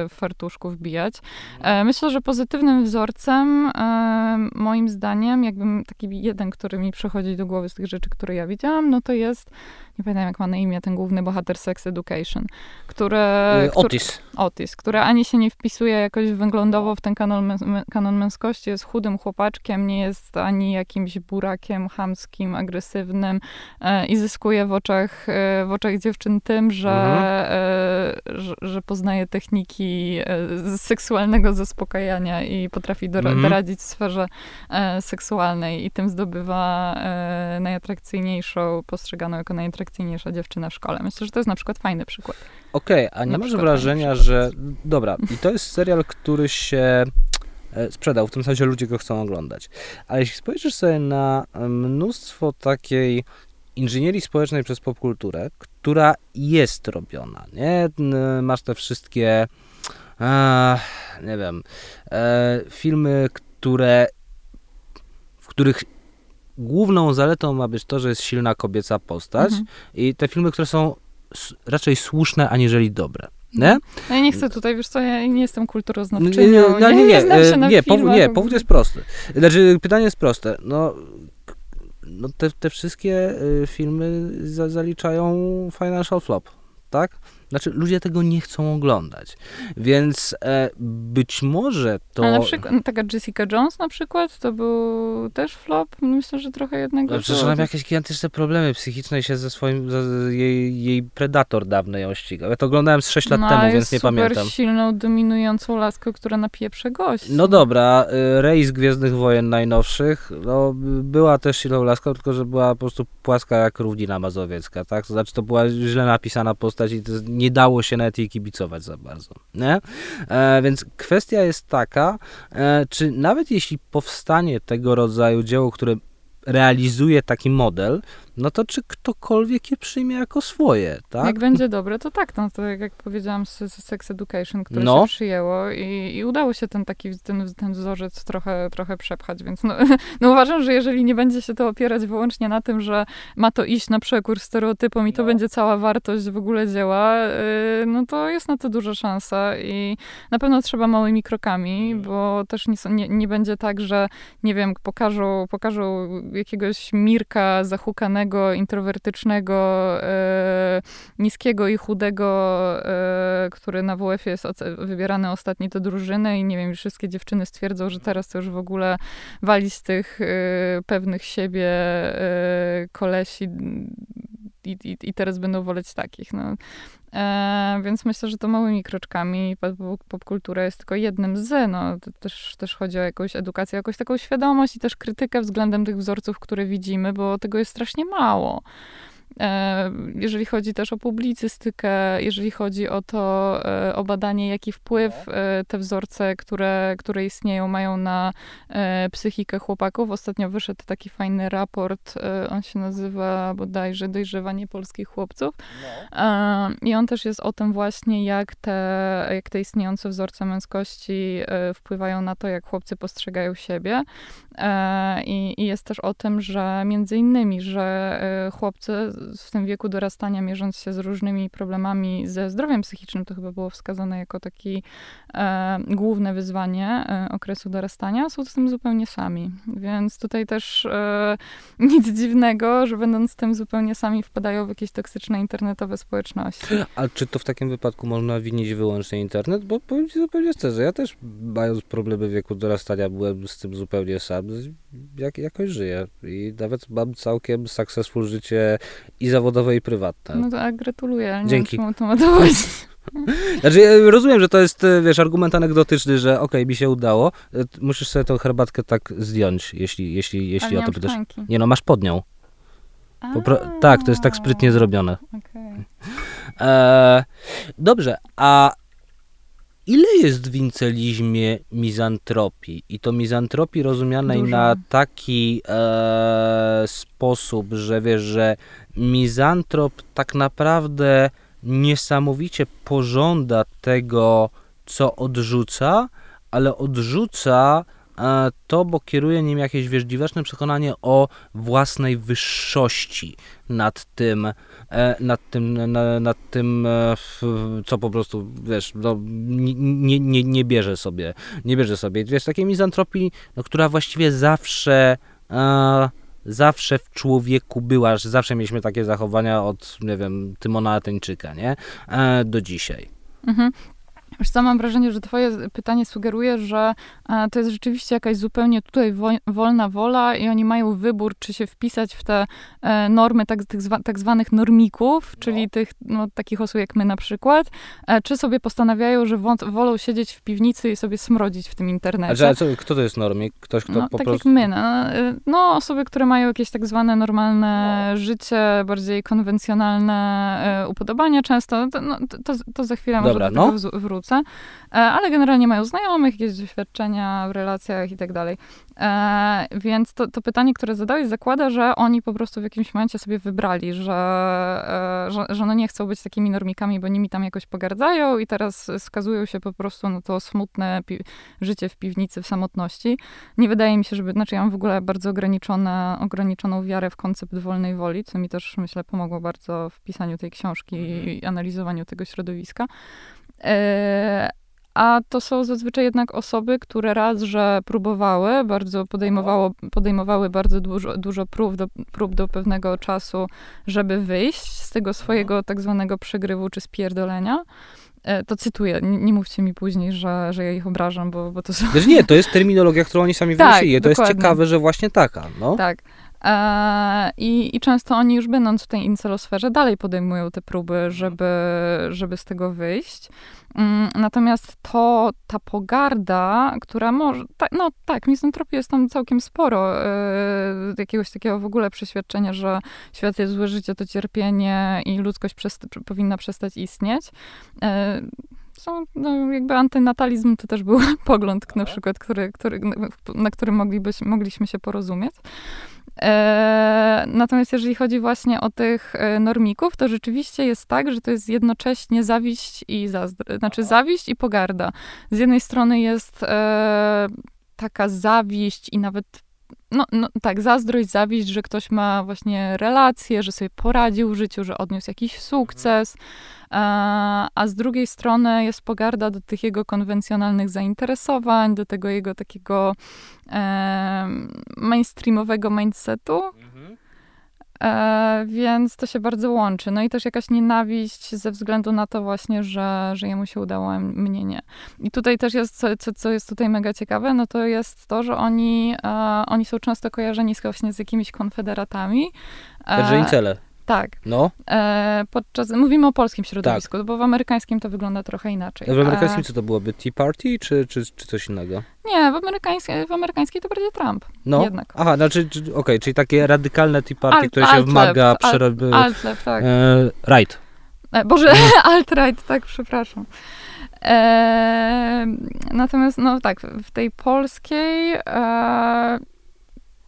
w fartuszku wbijać. E, myślę, że pozytywnym wzorcem, e, moim zdaniem, jakbym taki jeden, który mi przychodzi do głowy z tych rzeczy, które ja widziałam, no to jest, nie pamiętam jak ma na imię ten główny bohater Sex Education, które... Y, który- Otis. Otis, która ani się nie wpisuje jakoś wyglądowo w ten kanon, kanon męskości, jest chudym chłopaczkiem, nie jest ani jakimś burakiem chamskim, agresywnym e, i zyskuje w oczach, e, w oczach dziewczyn tym, że, e, że, że poznaje techniki e, seksualnego zaspokajania i potrafi dora- Mhm. doradzić w sferze e, seksualnej i tym zdobywa e, najatrakcyjniejszą, postrzeganą jako najatrakcyjniejsza dziewczyna w szkole. Myślę, że to jest na przykład fajny przykład. Okej, a nie Na masz wrażenia, że... Dobra, i to jest serial, który się e, sprzedał, w tym sensie ludzie go chcą oglądać. Ale jeśli spojrzysz sobie na e, mnóstwo takiej inżynierii społecznej przez popkulturę, która jest robiona, nie? Masz te wszystkie, e, nie wiem, e, filmy, które, w których główną zaletą ma być to, że jest silna kobieca postać Mhm. i te filmy, które są raczej słuszne, aniżeli dobre. Nie? No ja nie chcę tutaj, wiesz co, ja nie jestem Nie, kulturoznawczynią, no, nie, nie, nie, się e, na nie, powód, filmach. nie, powód jest prosty. Znaczy, pytanie jest proste. No, no te, te wszystkie y, filmy za, zaliczają financial flop, tak? Znaczy, ludzie tego nie chcą oglądać. Więc e, być może to... Ale na przykład, no, taka Jessica Jones na przykład, to był też flop, myślę, że trochę jednego No, przecież ona ma jakieś gigantyczne problemy psychiczne i się ze swoim, ze, jej, jej predator dawny ją ścigał. Ja to oglądałem z 6 lat no, temu, więc nie pamiętam. silną, dominującą laskę, która napieprze gości. No dobra, Rey z Gwiezdnych Wojen najnowszych, no, była też silną laską, tylko że była po prostu płaska jak równina mazowiecka, tak? To znaczy to była źle napisana postać i to nie dało się nawet jej kibicować za bardzo, nie? E, więc kwestia jest taka, e, czy nawet jeśli powstanie tego rodzaju dzieło, które realizuje taki model, no to czy ktokolwiek je przyjmie jako swoje, tak? Jak będzie dobre, to tak, no to jak, powiedziałam z, z Sex Education, które No. się przyjęło i, i udało się ten taki, ten, ten wzorzec trochę, trochę przepchać, więc no, no uważam, że jeżeli nie będzie się to opierać wyłącznie na tym, że ma to iść na przekór stereotypom i to No. będzie cała wartość w ogóle dzieła, yy, no to jest na to duża szansa i na pewno trzeba małymi krokami, Mm. bo też nie, są- nie, nie będzie tak, że nie wiem, pokażą, pokażą jakiegoś Mirka zahukanego, introwertycznego, e, niskiego i chudego, e, który na WF jest wybierany ostatni do drużyny i nie wiem, wszystkie dziewczyny stwierdzą, że teraz to już w ogóle wali z tych e, pewnych siebie kolesi i, i, i teraz będą woleć takich. No. E, więc myślę, że to małymi kroczkami pop- popkultura jest tylko jednym z, no, też, też chodzi o jakąś edukację, jakąś taką świadomość i też krytykę względem tych wzorców, które widzimy, bo tego jest strasznie mało. E, jeżeli chodzi też o publicystykę, jeżeli chodzi o to, e, o badanie, jaki wpływ e, te wzorce, które, które istnieją, mają na psychikę chłopaków. Ostatnio wyszedł taki fajny raport, on się nazywa bodajże Dojrzewanie polskich chłopców. E, I on też jest o tym właśnie, jak te, jak te istniejące wzorce męskości wpływają na to, jak chłopcy postrzegają siebie. E, I, I jest też o tym, że między innymi, że e, chłopcy w tym wieku dorastania, mierząc się z różnymi problemami ze zdrowiem psychicznym, to chyba było wskazane jako taki e, główne wyzwanie e, okresu dorastania, są z tym zupełnie sami. Więc tutaj też e, nic dziwnego, że będąc z tym zupełnie sami wpadają w jakieś toksyczne internetowe społeczności. A czy to w takim wypadku można winić wyłącznie internet? Bo powiem ci zupełnie szczerze, ja też mając problemy w wieku dorastania byłem z tym zupełnie sam. Jak, jakoś żyję i nawet mam całkiem successful życie i zawodowe i prywatne. No to a gratuluję, ale Dzięki. nie wiem, czemu to ma. Znaczy, rozumiem, że to jest, e, wiesz, argument anegdotyczny, że okej, mi się udało. E, Musisz sobie tą herbatkę tak zdjąć, jeśli, jeśli, jeśli o nie to pytasz. szklanki. Nie no, masz pod nią. Po pro- tak, to jest tak sprytnie zrobione. Okej. E, dobrze, a ile jest w incelizmie mizantropii? I to mizantropii rozumianej Dużo. na taki e, sposób, że wiesz, że mizantrop tak naprawdę niesamowicie pożąda tego, co odrzuca, ale odrzuca e, to, bo kieruje nim jakieś wiesz, dziwaczne przekonanie o własnej wyższości nad tym, nad tym, na, nad tym e, co po prostu, wiesz, no, nie, nie, nie, nie bierze sobie, nie bierze sobie. Wiesz, takiej mizantropii, no, która właściwie zawsze, e, zawsze w człowieku była, że zawsze mieliśmy takie zachowania od, nie wiem, Tymona Ateńczyka, nie? E, do dzisiaj. Mhm. Wiesz co, mam wrażenie, że twoje pytanie sugeruje, że e, to jest rzeczywiście jakaś zupełnie tutaj wo- wolna wola i oni mają wybór, czy się wpisać w te e, normy tak, tych zwa, tak zwanych normików, czyli tych no, takich osób jak my na przykład, e, czy sobie postanawiają, że wolą siedzieć w piwnicy i sobie smrodzić w tym A internecie. że, co, kto to jest normik? Ktoś, kto No, po tak prostu... jak my. No, no, osoby, które mają jakieś tak zwane normalne życie, bardziej konwencjonalne upodobania często. To, no, to, to, za chwilę Dobra, może do tego no. wrócę. E, ale generalnie mają znajomych, jakieś doświadczenia w relacjach i tak dalej. E, Więc to, to pytanie, które zadałeś, zakłada, że oni po prostu w jakimś momencie sobie wybrali, że, e, że, że no nie chcą być takimi normikami, bo nimi tam jakoś pogardzają i teraz skazują się po prostu na to smutne życie w piwnicy, w samotności. Nie wydaje mi się, żeby, znaczy ja mam w ogóle bardzo ograniczone, ograniczoną wiarę w koncept wolnej woli, co mi też, myślę, pomogło bardzo w pisaniu tej książki i analizowaniu tego środowiska. E, a to są zazwyczaj jednak osoby, które raz, że próbowały, bardzo podejmowało, podejmowały bardzo dużo, dużo prób, do, prób do pewnego czasu, żeby wyjść z tego swojego tak zwanego przegrywu czy spierdolenia. E, To cytuję, nie, nie mówcie mi później, że, że ja ich obrażam, bo, bo to są Wiesz, nie, to jest terminologia, którą oni sami Tak, wymyślili. To jest dokładnie. ciekawe, że właśnie taka, no. Tak. E, i, I często oni już będąc w tej incelosferze dalej podejmują te próby, żeby, żeby z tego wyjść. Mm, Natomiast to, ta pogarda, która może, ta, no tak, mizantropii jest tam całkiem sporo, e, jakiegoś takiego w ogóle przeświadczenia, że świat jest złe, życie to cierpienie i ludzkość powinna przestać istnieć. E, są, no, jakby antynatalizm to też był pogląd, na przykład, który, który, na którym moglibyś, mogliśmy się porozumieć. E, natomiast jeżeli chodzi właśnie o tych e, normików, to rzeczywiście jest tak, że to jest jednocześnie zawiść i zazdrość, znaczy zawiść i pogarda. Z jednej strony jest e, taka zawiść i nawet no, no tak, zazdrość, zawiść, że ktoś ma właśnie relacje, że sobie poradził w życiu, że odniósł jakiś sukces, e, a z drugiej strony jest pogarda do tych jego konwencjonalnych zainteresowań, do tego jego takiego e, mainstreamowego mindsetu. E, więc to się bardzo łączy. No i też jakaś nienawiść ze względu na to właśnie, że, że jemu się udało, a mnie nie. I tutaj też jest, co, co, co jest tutaj mega ciekawe, no to jest to, że oni, e, oni są często kojarzeni z, właśnie z jakimiś konfederatami. E, Także incele. Tak. No. E, podczas, mówimy o polskim środowisku, bo w amerykańskim to wygląda trochę inaczej. W amerykańskim E, co to byłoby? Tea Party czy, czy, czy coś innego? nie, w amerykańskiej, w amerykańskiej to bardziej Trump. No. Jednak. Aha, znaczy, czy- okej, czyli takie radykalne Tea Party, Alt- które się alt wmaga, left, alt- przerobi... Alt-left, tak. E, right. E, Boże, alt-right, tak, przepraszam. E, natomiast, no tak, w tej polskiej e,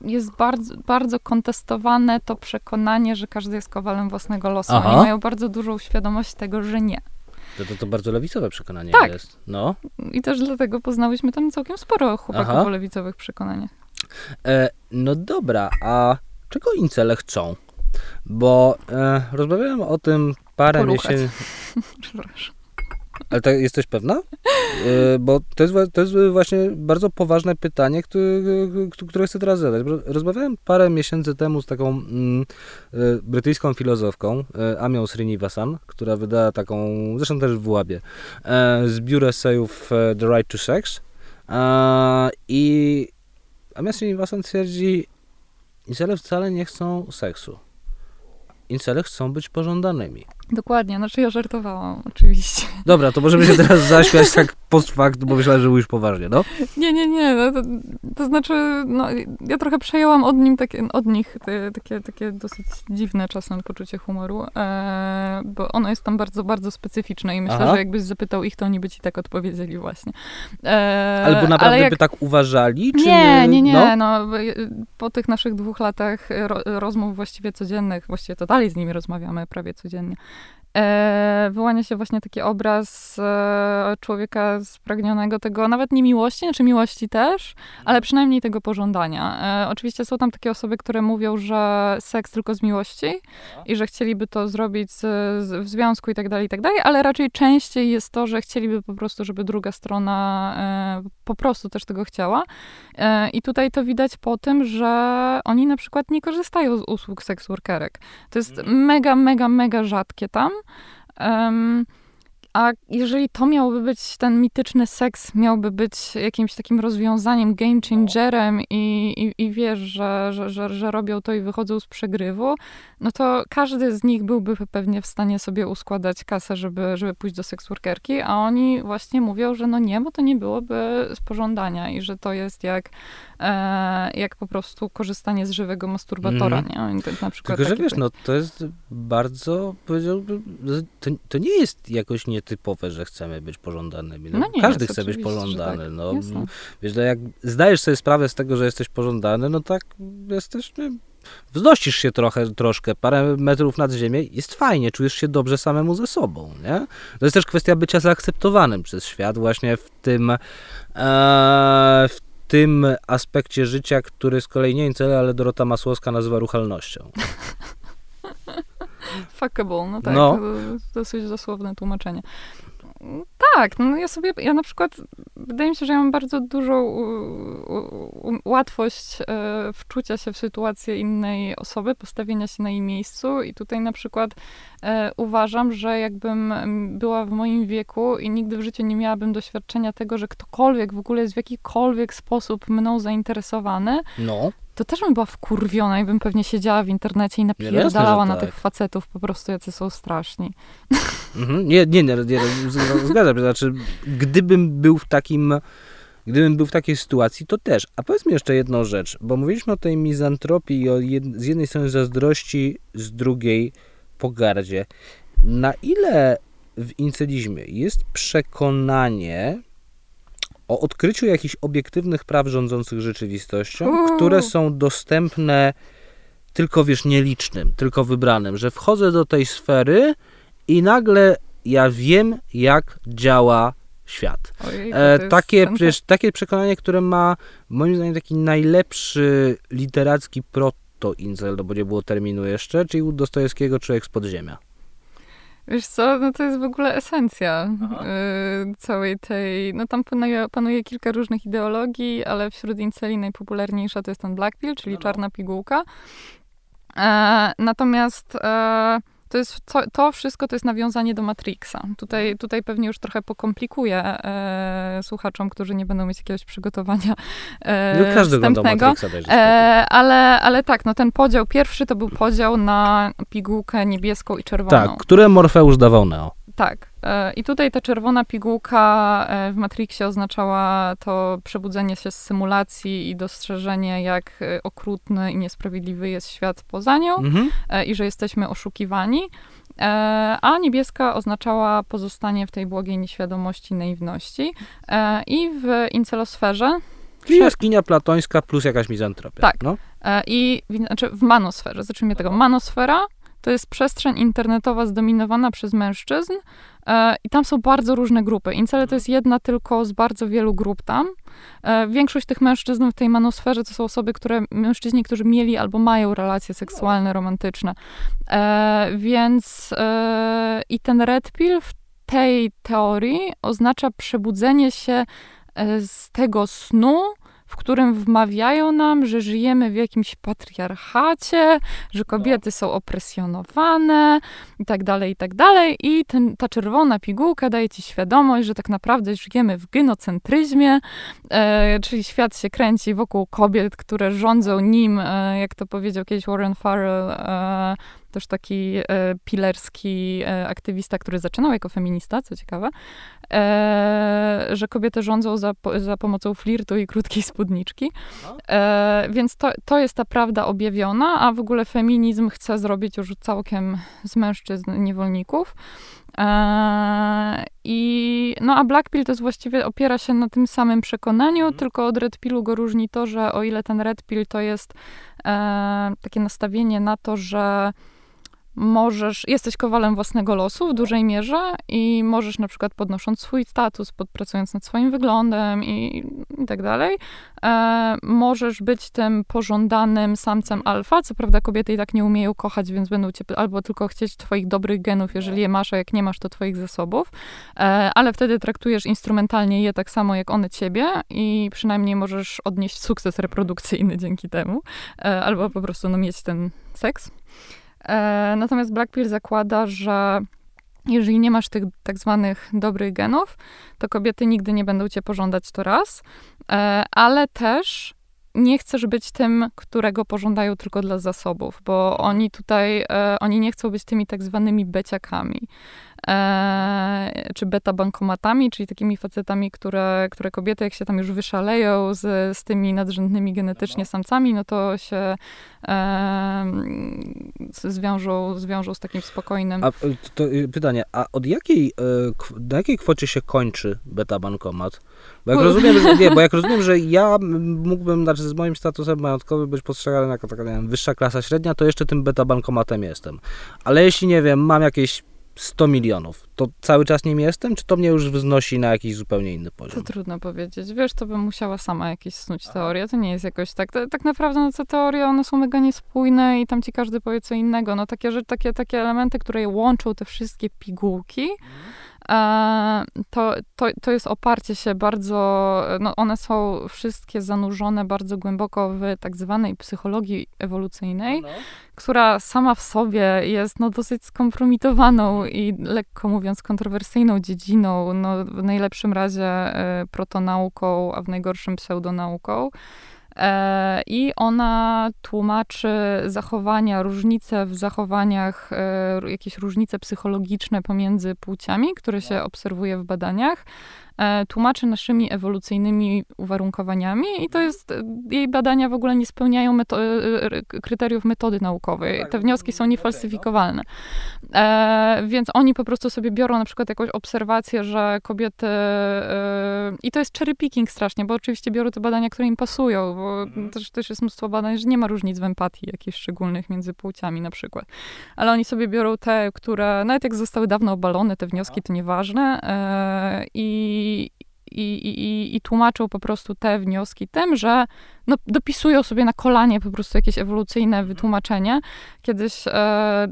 jest bardzo, bardzo kontestowane to przekonanie, że każdy jest kowalem własnego losu. Aha. Oni mają bardzo dużą świadomość tego, że nie. To, to, to bardzo lewicowe przekonanie Tak. jest. No. I też dlatego poznałyśmy tam całkiem sporo chłopaków Aha. o lewicowych przekonaniach. E, no dobra, a czego incele chcą? bo e, rozmawiałem o tym parę miesięcy. Przepraszam. Ale tak, jesteś pewna? E, bo to jest, to jest właśnie bardzo poważne pytanie, które, które chcę teraz zadać. Rozmawiałem parę miesięcy temu z taką mm, e, brytyjską filozofką, e, Amią Srinivasan, która wydała taką, zresztą też w Łabie, zbiór esejów e, The Right to Sex. I Amia Srinivasan twierdzi, incele wcale nie chcą seksu. Incele chcą być pożądanymi. Dokładnie, znaczy ja żartowałam, oczywiście. Dobra, to możemy się teraz zaśmiać tak post fact, bo myślałem, że mówisz poważnie, no? Nie, nie, nie, no to, to znaczy, no, ja trochę przejęłam od, nim takie, od nich te, takie, takie dosyć dziwne czasem poczucie humoru, e, bo ono jest tam bardzo, bardzo specyficzne i myślę, Aha. że jakbyś zapytał ich, to oni by ci tak odpowiedzieli właśnie. E, Albo naprawdę jak... by tak uważali? Czy nie, nie, nie, no? no po tych naszych dwóch latach ro, rozmów właściwie codziennych, właściwie to dalej z nimi rozmawiamy prawie codziennie, wyłania się właśnie taki obraz e, człowieka spragnionego tego, nawet nie miłości, znaczy miłości też, ale przynajmniej tego pożądania. E, oczywiście są tam takie osoby, które mówią, że seks tylko z miłości i że chcieliby to zrobić z, z, w związku i tak dalej, i tak dalej, ale raczej częściej jest to, że chcieliby po prostu, żeby druga strona e, po prostu też tego chciała. E, I tutaj to widać po tym, że oni na przykład nie korzystają z usług seks workerek. To jest mhm. mega, mega, mega rzadkie tam. Um, a jeżeli to miałoby być, ten mityczny seks miałby być jakimś takim rozwiązaniem, game changerem i, i, i wiesz, że, że, że, że robią to i wychodzą z przegrywu, no to każdy z nich byłby pewnie w stanie sobie uskładać kasę, żeby, żeby pójść do seksworkerki, a oni właśnie mówią, że no nie, bo to nie byłoby z pożądania i że to jest jak, e, jak po prostu korzystanie z żywego masturbatora, mm. nie? To na przykład Tylko, że wiesz, no to jest bardzo, powiedziałbym, to, to nie jest jakoś nietypowe, że chcemy być pożądanymi. No, no nie, Każdy chce być pożądany. Tak. No, wiesz, no jak zdajesz sobie sprawę z tego, że jesteś pożądany, no tak jesteś, nie, wznosisz się trochę, troszkę, parę metrów nad ziemię, jest fajnie, czujesz się dobrze samemu ze sobą, nie? To jest też kwestia bycia zaakceptowanym przez świat właśnie w tym, e, w tym aspekcie życia, który z kolei nie cel, ale Dorota Masłowska nazywa ruchalnością. Fuckable, no tak, no. Dosyć dosłowne tłumaczenie. Tak, no ja sobie, ja na przykład, wydaje mi się, że ja mam bardzo dużą u, u, łatwość e, wczucia się w sytuację innej osoby, postawienia się na jej miejscu i tutaj na przykład e, uważam, że jakbym była w moim wieku i nigdy w życiu nie miałabym doświadczenia tego, że ktokolwiek w ogóle jest w jakikolwiek sposób mną zainteresowany, no to też bym była wkurwiona i bym pewnie siedziała w internecie i napierdalała na tak. tych facetów po prostu, jacy są straszni. Mhm. Nie, nie, nie, nie, zgadzam się. Znaczy, gdybym był w takim, gdybym był w takiej sytuacji, to też. A powiedz mi jeszcze jedną rzecz, bo mówiliśmy o tej mizantropii i o jed, z jednej strony zazdrości, z drugiej pogardzie. Na ile w incelizmie jest przekonanie, o odkryciu jakichś obiektywnych praw rządzących rzeczywistością, które są dostępne tylko, wiesz, nielicznym, tylko wybranym, że wchodzę do tej sfery i nagle ja wiem, jak działa świat. Ojej, e, takie, przecież, takie przekonanie, które ma moim zdaniem taki najlepszy literacki proto-incel, no bo nie było terminu jeszcze, czyli u Dostojewskiego Człowiek z podziemia. Wiesz co, no to jest w ogóle esencja y, całej tej, no tam panuje, panuje, kilka różnych ideologii, ale wśród inceli najpopularniejsza to jest ten black pill, czyli no, no. czarna pigułka. E, natomiast e, to, jest, to, to, wszystko to jest nawiązanie do Matrixa. Tutaj, tutaj pewnie już trochę pokomplikuję e, słuchaczom, którzy nie będą mieć jakiegoś przygotowania e, no, każdy wstępnego. Matrixa, e, ale, ale tak, no ten podział pierwszy to był podział na pigułkę niebieską i czerwoną. Tak, które Morfeusz dawał Neo. Tak. E, I tutaj ta czerwona pigułka e, w Matrixie oznaczała to przebudzenie się z symulacji i dostrzeżenie, jak e, okrutny i niesprawiedliwy jest świat poza nią mhm. i że jesteśmy oszukiwani. A niebieska oznaczała pozostanie w tej błogiej nieświadomości, naiwności. I w incelosferze Czyli jaskinia platońska plus jakaś mizantropia. Tak. No? I znaczy w manosferze, zacznijmy tego. Manosfera to jest przestrzeń internetowa zdominowana przez mężczyzn i tam są bardzo różne grupy. Incele to jest jedna tylko z bardzo wielu grup tam. E, większość tych mężczyzn w tej manosferze to są osoby, które, mężczyźni, którzy mieli albo mają relacje seksualne, romantyczne. E, więc e, i ten red pill w tej teorii oznacza przebudzenie się e, z tego snu, którym wmawiają nam, że żyjemy w jakimś patriarchacie, że kobiety są opresjonowane i tak dalej, i tak dalej. I ten, ta czerwona pigułka daje ci świadomość, że tak naprawdę żyjemy w gynocentryzmie, e, czyli świat się kręci wokół kobiet, które rządzą nim, e, jak to powiedział kiedyś Warren Farrell, e, też taki e, pilerski e, aktywista, który zaczynał jako feminista, co ciekawe, e, że kobiety rządzą za, za pomocą flirtu i krótkiej spódniczki. E, więc to, to jest ta prawda objawiona, a w ogóle feminizm chce zrobić już całkiem z mężczyzn niewolników. I, no a Black Pill to jest właściwie opiera się na tym samym przekonaniu, mm. tylko od Red Pillu go różni to, że o ile ten Red Pill to jest e, takie nastawienie na to, że możesz, jesteś kowalem własnego losu w dużej mierze i możesz na przykład podnosząc swój status, podpracując nad swoim wyglądem i, i tak dalej, e, możesz być tym pożądanym samcem alfa. Co prawda kobiety i tak nie umieją kochać, więc będą cię albo tylko chcieć twoich dobrych genów, jeżeli je masz, a jak nie masz, to twoich zasobów, e, ale wtedy traktujesz instrumentalnie je tak samo jak one ciebie i przynajmniej możesz odnieść sukces reprodukcyjny dzięki temu, e, albo po prostu no, mieć ten seks. E, natomiast Black Pill zakłada, że jeżeli nie masz tych tak zwanych dobrych genów, to kobiety nigdy nie będą cię pożądać to raz, e, ale też nie chcesz być tym, którego pożądają tylko dla zasobów, bo oni tutaj, e, oni nie chcą być tymi tak zwanymi beciakami czy beta bankomatami, czyli takimi facetami, które, które kobiety, jak się tam już wyszaleją z, z tymi nadrzędnymi genetycznie samcami, no to się zwiążą, zwiążą z takim spokojnym. A to y, pytanie, a od jakiej, e, na jakiej kwocie się kończy beta bankomat? Bo jak rozumiem, że, nie, bo jak rozumiem, że ja mógłbym, znaczy z moim statusem majątkowym być postrzegany jako taka, nie wiem, wyższa klasa średnia, to jeszcze tym beta bankomatem jestem. Ale jeśli, nie wiem, mam jakieś 100 milionów, to cały czas nim jestem, czy to mnie już wznosi na jakiś zupełnie inny poziom? To trudno powiedzieć. Wiesz, to bym musiała sama jakieś snuć teorię. To nie jest jakoś tak. Tak naprawdę no, te teorie, one są mega niespójne i tam ci każdy powie co innego. No takie, że, takie, takie elementy, które łączą te wszystkie pigułki, E, to, to, to jest oparcie się bardzo, no one są wszystkie zanurzone bardzo głęboko w tak zwanej psychologii ewolucyjnej, no. która sama w sobie jest no, dosyć skompromitowaną i lekko mówiąc kontrowersyjną dziedziną, no, w najlepszym razie e, protonauką, a w najgorszym pseudonauką. E, I ona tłumaczy zachowania, różnice w zachowaniach, e, jakieś różnice psychologiczne pomiędzy płciami, które się obserwuje w badaniach. E, tłumaczy naszymi ewolucyjnymi uwarunkowaniami i to jest, e, jej badania w ogóle nie spełniają meto e, kryteriów metody naukowej. Tak, Te wnioski są niefalsyfikowalne. E, więc oni po prostu sobie biorą na przykład jakąś obserwację, że kobiety e, i to jest cherry picking strasznie, bo oczywiście biorą te badania, które im pasują, bo mhm. też, też jest mnóstwo badań, że nie ma różnic w empatii jakichś szczególnych między płciami na przykład. Ale oni sobie biorą te, które, nawet jak zostały dawno obalone, te wnioski, to nieważne e, i i, i, i, i tłumaczą po prostu te wnioski tym, że no, dopisują sobie na kolanie po prostu jakieś ewolucyjne wytłumaczenie. Kiedyś, e,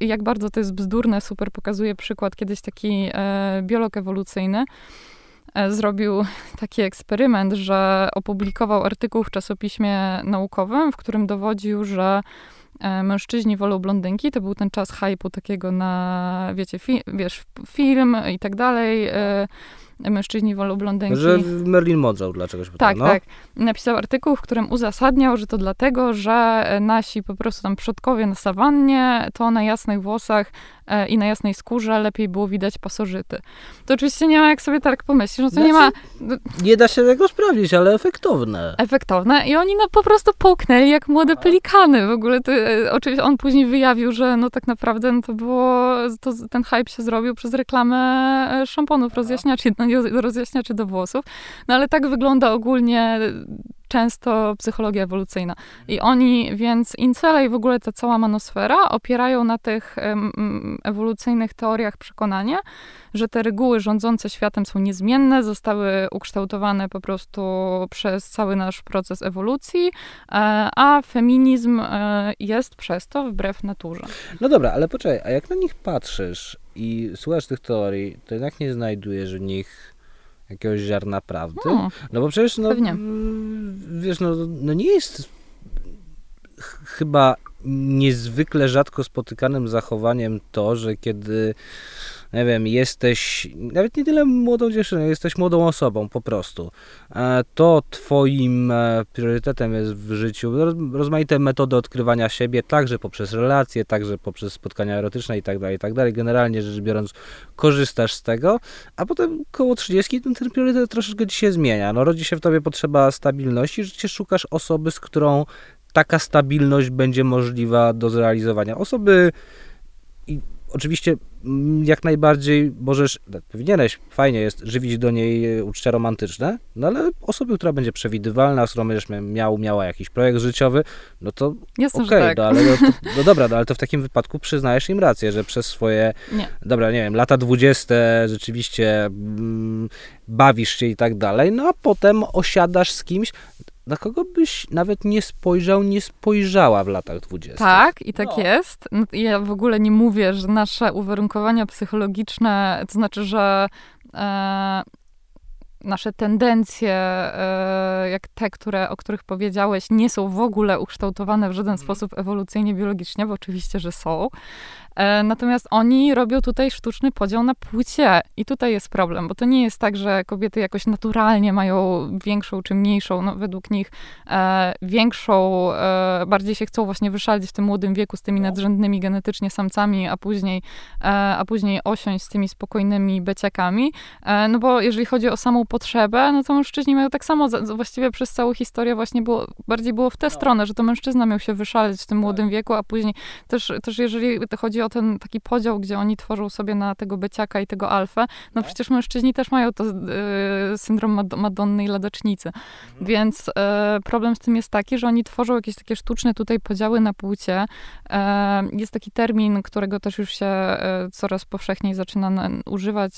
jak bardzo to jest bzdurne, super pokazuje przykład, kiedyś taki e, biolog ewolucyjny e, zrobił taki eksperyment, że opublikował artykuł w czasopiśmie naukowym, w którym dowodził, że e, mężczyźni wolą blondynki. To był ten czas hypu takiego na, wiecie, fi, wiesz, film i tak dalej. Mężczyźni wolą blondynki. Że Merlin Monroe dlaczego się Tak, no? tak. Napisał artykuł, w którym uzasadniał, że to dlatego, że nasi po prostu tam przodkowie na sawannie, to na jasnych włosach i na jasnej skórze lepiej było widać pasożyty. To oczywiście nie ma jak sobie tak pomyśleć, no to znaczy, nie ma... Nie da się tego sprawdzić, ale efektowne. Efektowne i oni no po prostu połknęli jak młode pelikany. W ogóle to, e, oczywiście on później wyjawił, że no tak naprawdę no to było, to, ten hype się zrobił przez reklamę e, szamponów rozjaśniaczy. No rozjaśniaczy do włosów. No ale tak wygląda ogólnie często psychologia ewolucyjna. I oni, więc Incele i w ogóle ta cała manosfera opierają na tych um, ewolucyjnych teoriach przekonanie, że te reguły rządzące światem są niezmienne, zostały ukształtowane po prostu przez cały nasz proces ewolucji, e, a feminizm e, jest przez to wbrew naturze. No dobra, ale poczekaj, a jak na nich patrzysz i słuchasz tych teorii, to jednak nie znajdujesz w nich jakiegoś ziarna prawdy? No, no bo przecież, no, Pewnie. wiesz, no, no nie jest chyba niezwykle rzadko spotykanym zachowaniem to, że kiedy nie wiem, jesteś nawet nie tyle młodą dziewczyną, jesteś młodą osobą po prostu, e, to twoim e, priorytetem jest w życiu rozmaite metody odkrywania siebie, także poprzez relacje, także poprzez spotkania erotyczne i tak dalej, i tak dalej. Generalnie rzecz biorąc, korzystasz z tego, a potem koło 30 ten, ten priorytet troszeczkę ci się zmienia. No, rodzi się w tobie potrzeba stabilności, że cię szukasz osoby, z którą taka stabilność będzie możliwa do zrealizowania. Osoby oczywiście mm, jak najbardziej możesz, tak, powinieneś, fajnie jest żywić do niej uczucia romantyczne, no ale osobie, która będzie przewidywalna, z którą będziesz miał, miała jakiś projekt życiowy, no to okej, okay, tak. no, ale no, to, no dobra, no, ale to w takim wypadku przyznajesz im rację, że przez swoje, nie. dobra, nie wiem, lata dwudzieste rzeczywiście mm, bawisz się i tak dalej, no a potem osiadasz z kimś, na kogo byś nawet nie spojrzał, nie spojrzała w latach dwudziestych. Tak, i tak no. jest. No, ja w ogóle nie mówię, że nasze uwarunkowania psychologiczne, to znaczy, że e, nasze tendencje, e, jak te, które, o których powiedziałeś, nie są w ogóle ukształtowane w żaden mm. sposób ewolucyjnie, biologicznie, bo oczywiście, że są. E, natomiast oni robią tutaj sztuczny podział na płcie. I tutaj jest problem, bo to nie jest tak, że kobiety jakoś naturalnie mają większą czy mniejszą, no według nich e, większą, e, bardziej się chcą właśnie wyszalić w tym młodym wieku z tymi no. nadrzędnymi genetycznie samcami, a później, e, a później osiąść z tymi spokojnymi beciakami. E, no bo jeżeli chodzi o samą potrzebę, no to mężczyźni mają tak samo, właściwie przez całą historię właśnie było, bardziej było w tę no. stronę, że to mężczyzna miał się wyszaleć w tym młodym tak. wieku, a później też, też jeżeli chodzi o ten taki podział, gdzie oni tworzą sobie na tego byciaka i tego alfę, no tak. przecież mężczyźni też mają to y, syndrom Mad Madonny i ladacznicy. Mhm. Więc y, problem z tym jest taki, że oni tworzą jakieś takie sztuczne tutaj podziały na płcie. Y, jest taki termin, którego też już się coraz powszechniej zaczyna używać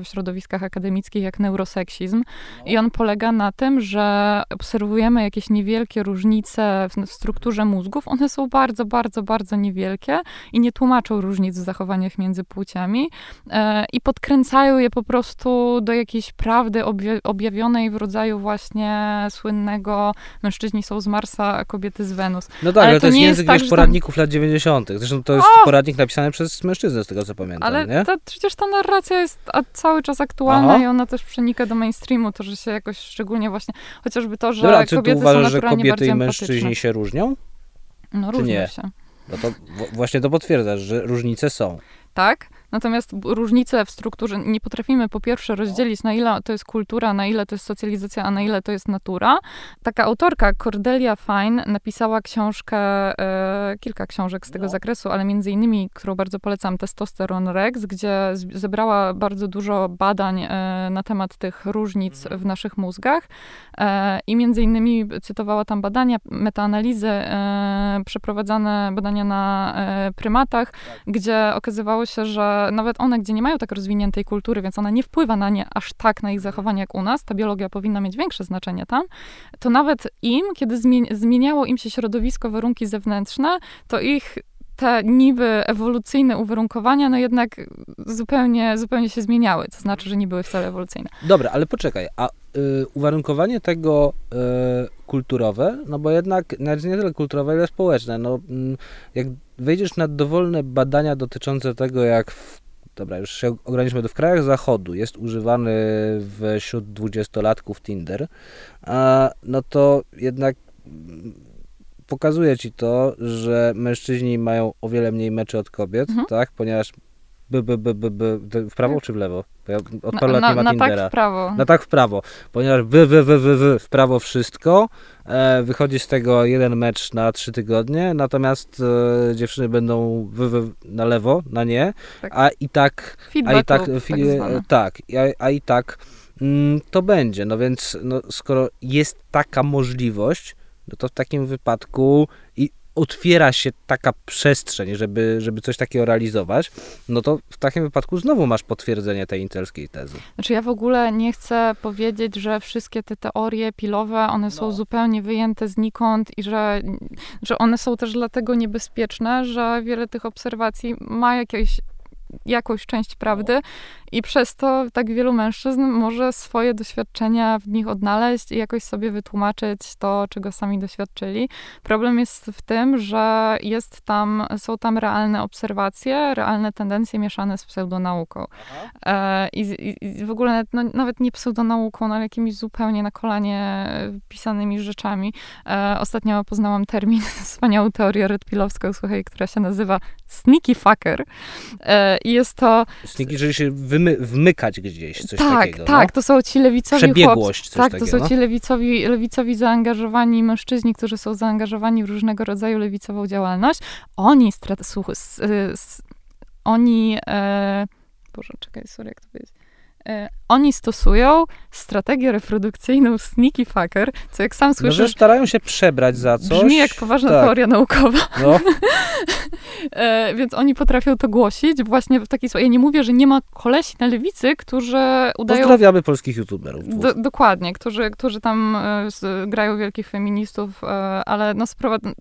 w środowiskach akademickich, jak neuroseksizm. I on polega na tym, że obserwujemy jakieś niewielkie różnice w strukturze mózgów. One są bardzo, bardzo, bardzo niewielkie i nie tłumaczą różnic w zachowaniach między płciami e, i podkręcają je po prostu do jakiejś prawdy objawionej w rodzaju właśnie słynnego mężczyźni są z Marsa, a kobiety z Wenus. No tak, ale, ale to, to jest język tak, wiesz, poradników tam... lat 90. Zresztą to jest o! poradnik napisany przez mężczyznę, z tego co pamiętam, ale nie? To, przecież ta narracja jest cały czas aktualna Aha. i ona też przenika do mainstreamu, to, że się jakoś szczególnie właśnie, chociażby to, że Dobra, kobiety czy tu uważasz, że kobiety i mężczyźni się różnią? No różnią się. No to właśnie to potwierdzasz, że różnice są. Tak, Natomiast różnice w strukturze nie potrafimy po pierwsze rozdzielić, na ile to jest kultura, na ile to jest socjalizacja, a na ile to jest natura. Taka autorka, Cordelia Fine, napisała książkę, e, kilka książek z tego no. zakresu, ale między innymi, którą bardzo polecam, Testosteron Rex, gdzie zebrała bardzo dużo badań e, na temat tych różnic mhm. w naszych mózgach e, i między innymi cytowała tam badania, metaanalizy, e, przeprowadzane badania na e, prymatach, tak. gdzie okazywało się, że nawet one, gdzie nie mają tak rozwiniętej kultury, więc ona nie wpływa na nie aż tak na ich zachowanie jak u nas, ta biologia powinna mieć większe znaczenie tam, to nawet im, kiedy zmieniało im się środowisko, warunki zewnętrzne, to ich te niby ewolucyjne uwarunkowania, no jednak zupełnie, zupełnie się zmieniały, to znaczy, że nie były wcale ewolucyjne. Dobra, ale poczekaj, a y, uwarunkowanie tego y, kulturowe, no bo jednak nawet nie tyle kulturowe, ile społeczne, no y, jak wejdziesz na dowolne badania dotyczące tego, jak w, dobra, już się ograniczmy do w krajach zachodu jest używany wśród dwudziestolatków Tinder, a, no to jednak pokazuje ci to, że mężczyźni mają o wiele mniej meczy od kobiet, mhm. tak, ponieważ b, b, b, b, b, w prawo czy w lewo? Bo ja od Na, paru lat na, nie ma na tak w prawo. Na tak w prawo, ponieważ wy, wy, wy, wy, wy w prawo wszystko, e, wychodzi z tego jeden mecz na trzy tygodnie, natomiast e, dziewczyny będą wy, wy, na lewo, na nie, Tak. a i tak, a i tak, fi- tak zwany. tak, a, a i tak mm, to będzie, no więc no, skoro jest taka możliwość, no to w takim wypadku i otwiera się taka przestrzeń, żeby, żeby coś takiego realizować, no to w takim wypadku znowu masz potwierdzenie tej intelskiej tezy. Znaczy ja w ogóle nie chcę powiedzieć, że wszystkie te teorie pilowe, one są No. zupełnie wyjęte znikąd i że, że one są też dlatego niebezpieczne, że wiele tych obserwacji ma jakieś, jakąś część prawdy i przez to tak wielu mężczyzn może swoje doświadczenia w nich odnaleźć i jakoś sobie wytłumaczyć to, czego sami doświadczyli. Problem jest w tym, że jest tam, są tam realne obserwacje, realne tendencje mieszane z pseudonauką. E, I, i, w ogóle nawet, no, nawet nie pseudonauką, no, ale jakimiś zupełnie na kolanie pisanymi rzeczami. E, ostatnio poznałam termin, wspaniałą teorię redpilowską, słuchaj, która się nazywa sneaky fucker. E, I jest to... Sniki, żeby się wymy, wmykać gdzieś, coś tak, takiego. tak, no? to są ci lewicowi chłopcy. Przebiegłość, coś Tak, takiego. to są no? ci lewicowi, lewicowi zaangażowani mężczyźni, którzy są zaangażowani w różnego rodzaju lewicową działalność. Oni, słuch- s, s, oni, e, Boże, czekaj, sorry, jak to powiedzieć. E, oni stosują strategię reprodukcyjną sneaky fucker, co jak sam No, słyszysz, że starają się przebrać za coś. brzmi jak poważna tak. teoria naukowa. No, E, więc oni potrafią to głosić właśnie w taki sposób. Ja nie mówię, że nie ma kolesi na lewicy, którzy udają pozdrawiamy polskich youtuberów. Do, dokładnie, którzy, którzy tam e, grają wielkich feministów, e, ale no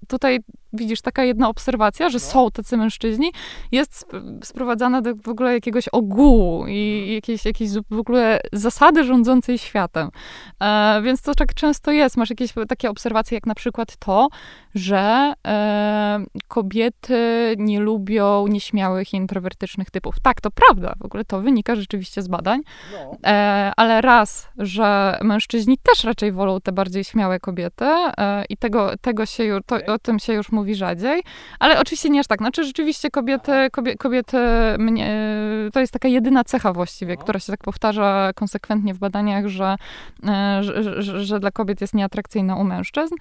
tutaj widzisz, taka jedna obserwacja, że są tacy mężczyźni, jest sp- sprowadzana do w ogóle jakiegoś ogółu i jakiejś, jakiejś zu- w ogóle zasady rządzącej światem. E, więc to tak często jest. Masz jakieś takie obserwacje, jak na przykład to, że e, kobiety nie lubią nieśmiałych i introwertycznych typów. Tak, to prawda. W ogóle to wynika rzeczywiście z badań. E, ale raz, że mężczyźni też raczej wolą te bardziej śmiałe kobiety e, i tego, tego się już, to, o tym się już mówi rzadziej, ale oczywiście nie aż tak. Znaczy rzeczywiście kobiety, kobie, kobiety mnie, to jest taka jedyna cecha właściwie, która się tak powtarza konsekwentnie w badaniach, że, e, że, że, że dla kobiet jest nieatrakcyjna u mężczyzn.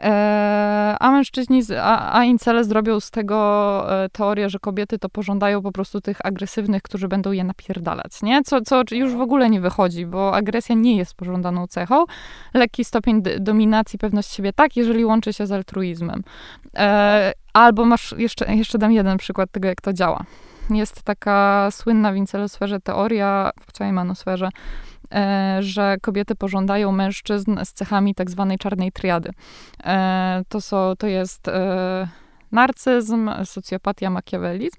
E, a mężczyźni, a, a incele zrobią z tego e, teorię, że kobiety to pożądają po prostu tych agresywnych, którzy będą je napierdalać, nie? Co, co już w ogóle nie wychodzi, bo agresja nie jest pożądaną cechą. Lekki stopień dominacji, pewność siebie tak, jeżeli łączy się z altruizmem. Albo masz, jeszcze, jeszcze dam jeden przykład tego, jak to działa. Jest taka słynna w incelosferze teoria, w całej manosferze, e, że kobiety pożądają mężczyzn z cechami tak zwanej czarnej triady. E, to, są, to jest e, narcyzm, socjopatia, makiawelizm.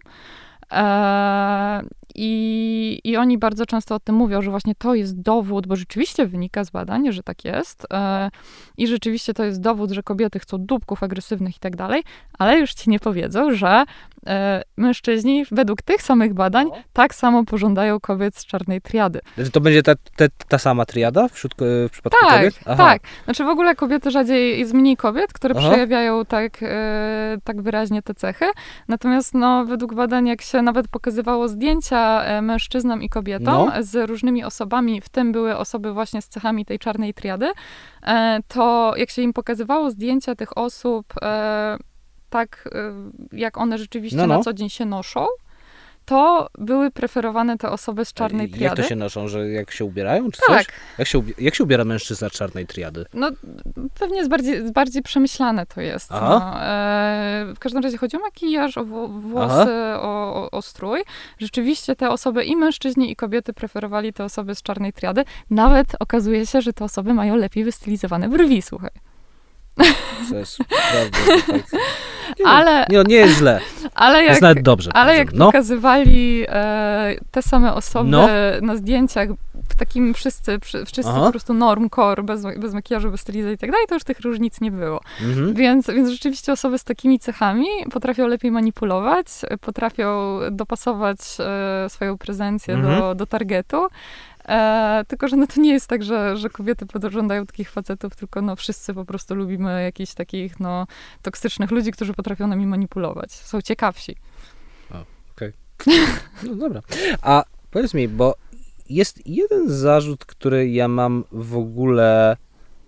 E, i, I oni bardzo często o tym mówią, że właśnie to jest dowód, bo rzeczywiście wynika z badań, że tak jest. E, I rzeczywiście to jest dowód, że kobiety chcą dupków agresywnych i tak dalej, ale już ci nie powiedzą, że e, mężczyźni według tych samych badań No. tak samo pożądają kobiet z czarnej triady. Że to będzie ta, ta, ta sama triada wśród, ko- w przypadku Tak, kobiet? Aha. tak. Znaczy w ogóle kobiety rzadziej, jest mniej kobiet, które Aha. przejawiają tak, e, tak wyraźnie te cechy. Natomiast no, według badań, jak się nawet pokazywało zdjęcia e, mężczyznom i kobietom No. z różnymi osobami, w tym były osoby właśnie z cechami tej czarnej triady, e, to jak się im pokazywało zdjęcia tych osób e, tak, jak one rzeczywiście No, no. na co dzień się noszą, to były preferowane te osoby z czarnej Jak triady. to się noszą, że jak się ubierają, czy tak, coś? Jak się, jak się ubiera mężczyzna czarnej triady? No, pewnie jest bardziej, bardziej przemyślane to jest. No. E, w każdym razie chodzi o makijaż, o wło- włosy, o, o, o strój. Rzeczywiście te osoby, i mężczyźni, i kobiety preferowali te osoby z czarnej triady. Nawet okazuje się, że te osoby mają lepiej wystylizowane brwi, słuchaj. Jest prawda. tak. Nie, Ale, nie, nie jest źle. ale Jest jak, nawet dobrze. ale jak no. pokazywali e, te same osoby No. na zdjęciach, w takim wszyscy, wszyscy Aha. po prostu normcore, bez, bez makijażu, bez stylizacji i tak dalej, to już tych różnic nie było. Mhm. Więc, więc rzeczywiście osoby z takimi cechami potrafią lepiej manipulować, potrafią dopasować e, swoją prezencję do, Mhm. do targetu. E, tylko, że no to nie jest tak, że, że kobiety podżądają takich facetów, tylko no wszyscy po prostu lubimy jakichś takich no toksycznych ludzi, którzy potrafią nami manipulować. Są ciekawsi. No dobra. A powiedz mi, bo jest jeden zarzut, który ja mam w ogóle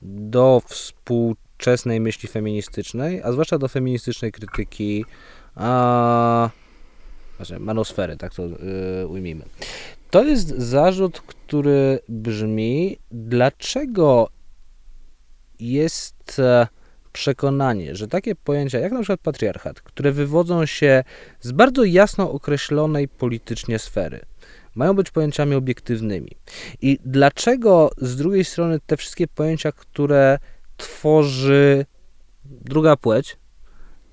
do współczesnej myśli feministycznej, a zwłaszcza do feministycznej krytyki a, znaczy manosfery, tak to yy, ujmijmy. To jest zarzut, który brzmi, dlaczego jest e, przekonanie, że takie pojęcia jak na przykład patriarchat, które wywodzą się z bardzo jasno określonej politycznie sfery, mają być pojęciami obiektywnymi. I dlaczego z drugiej strony te wszystkie pojęcia, które tworzy druga płeć,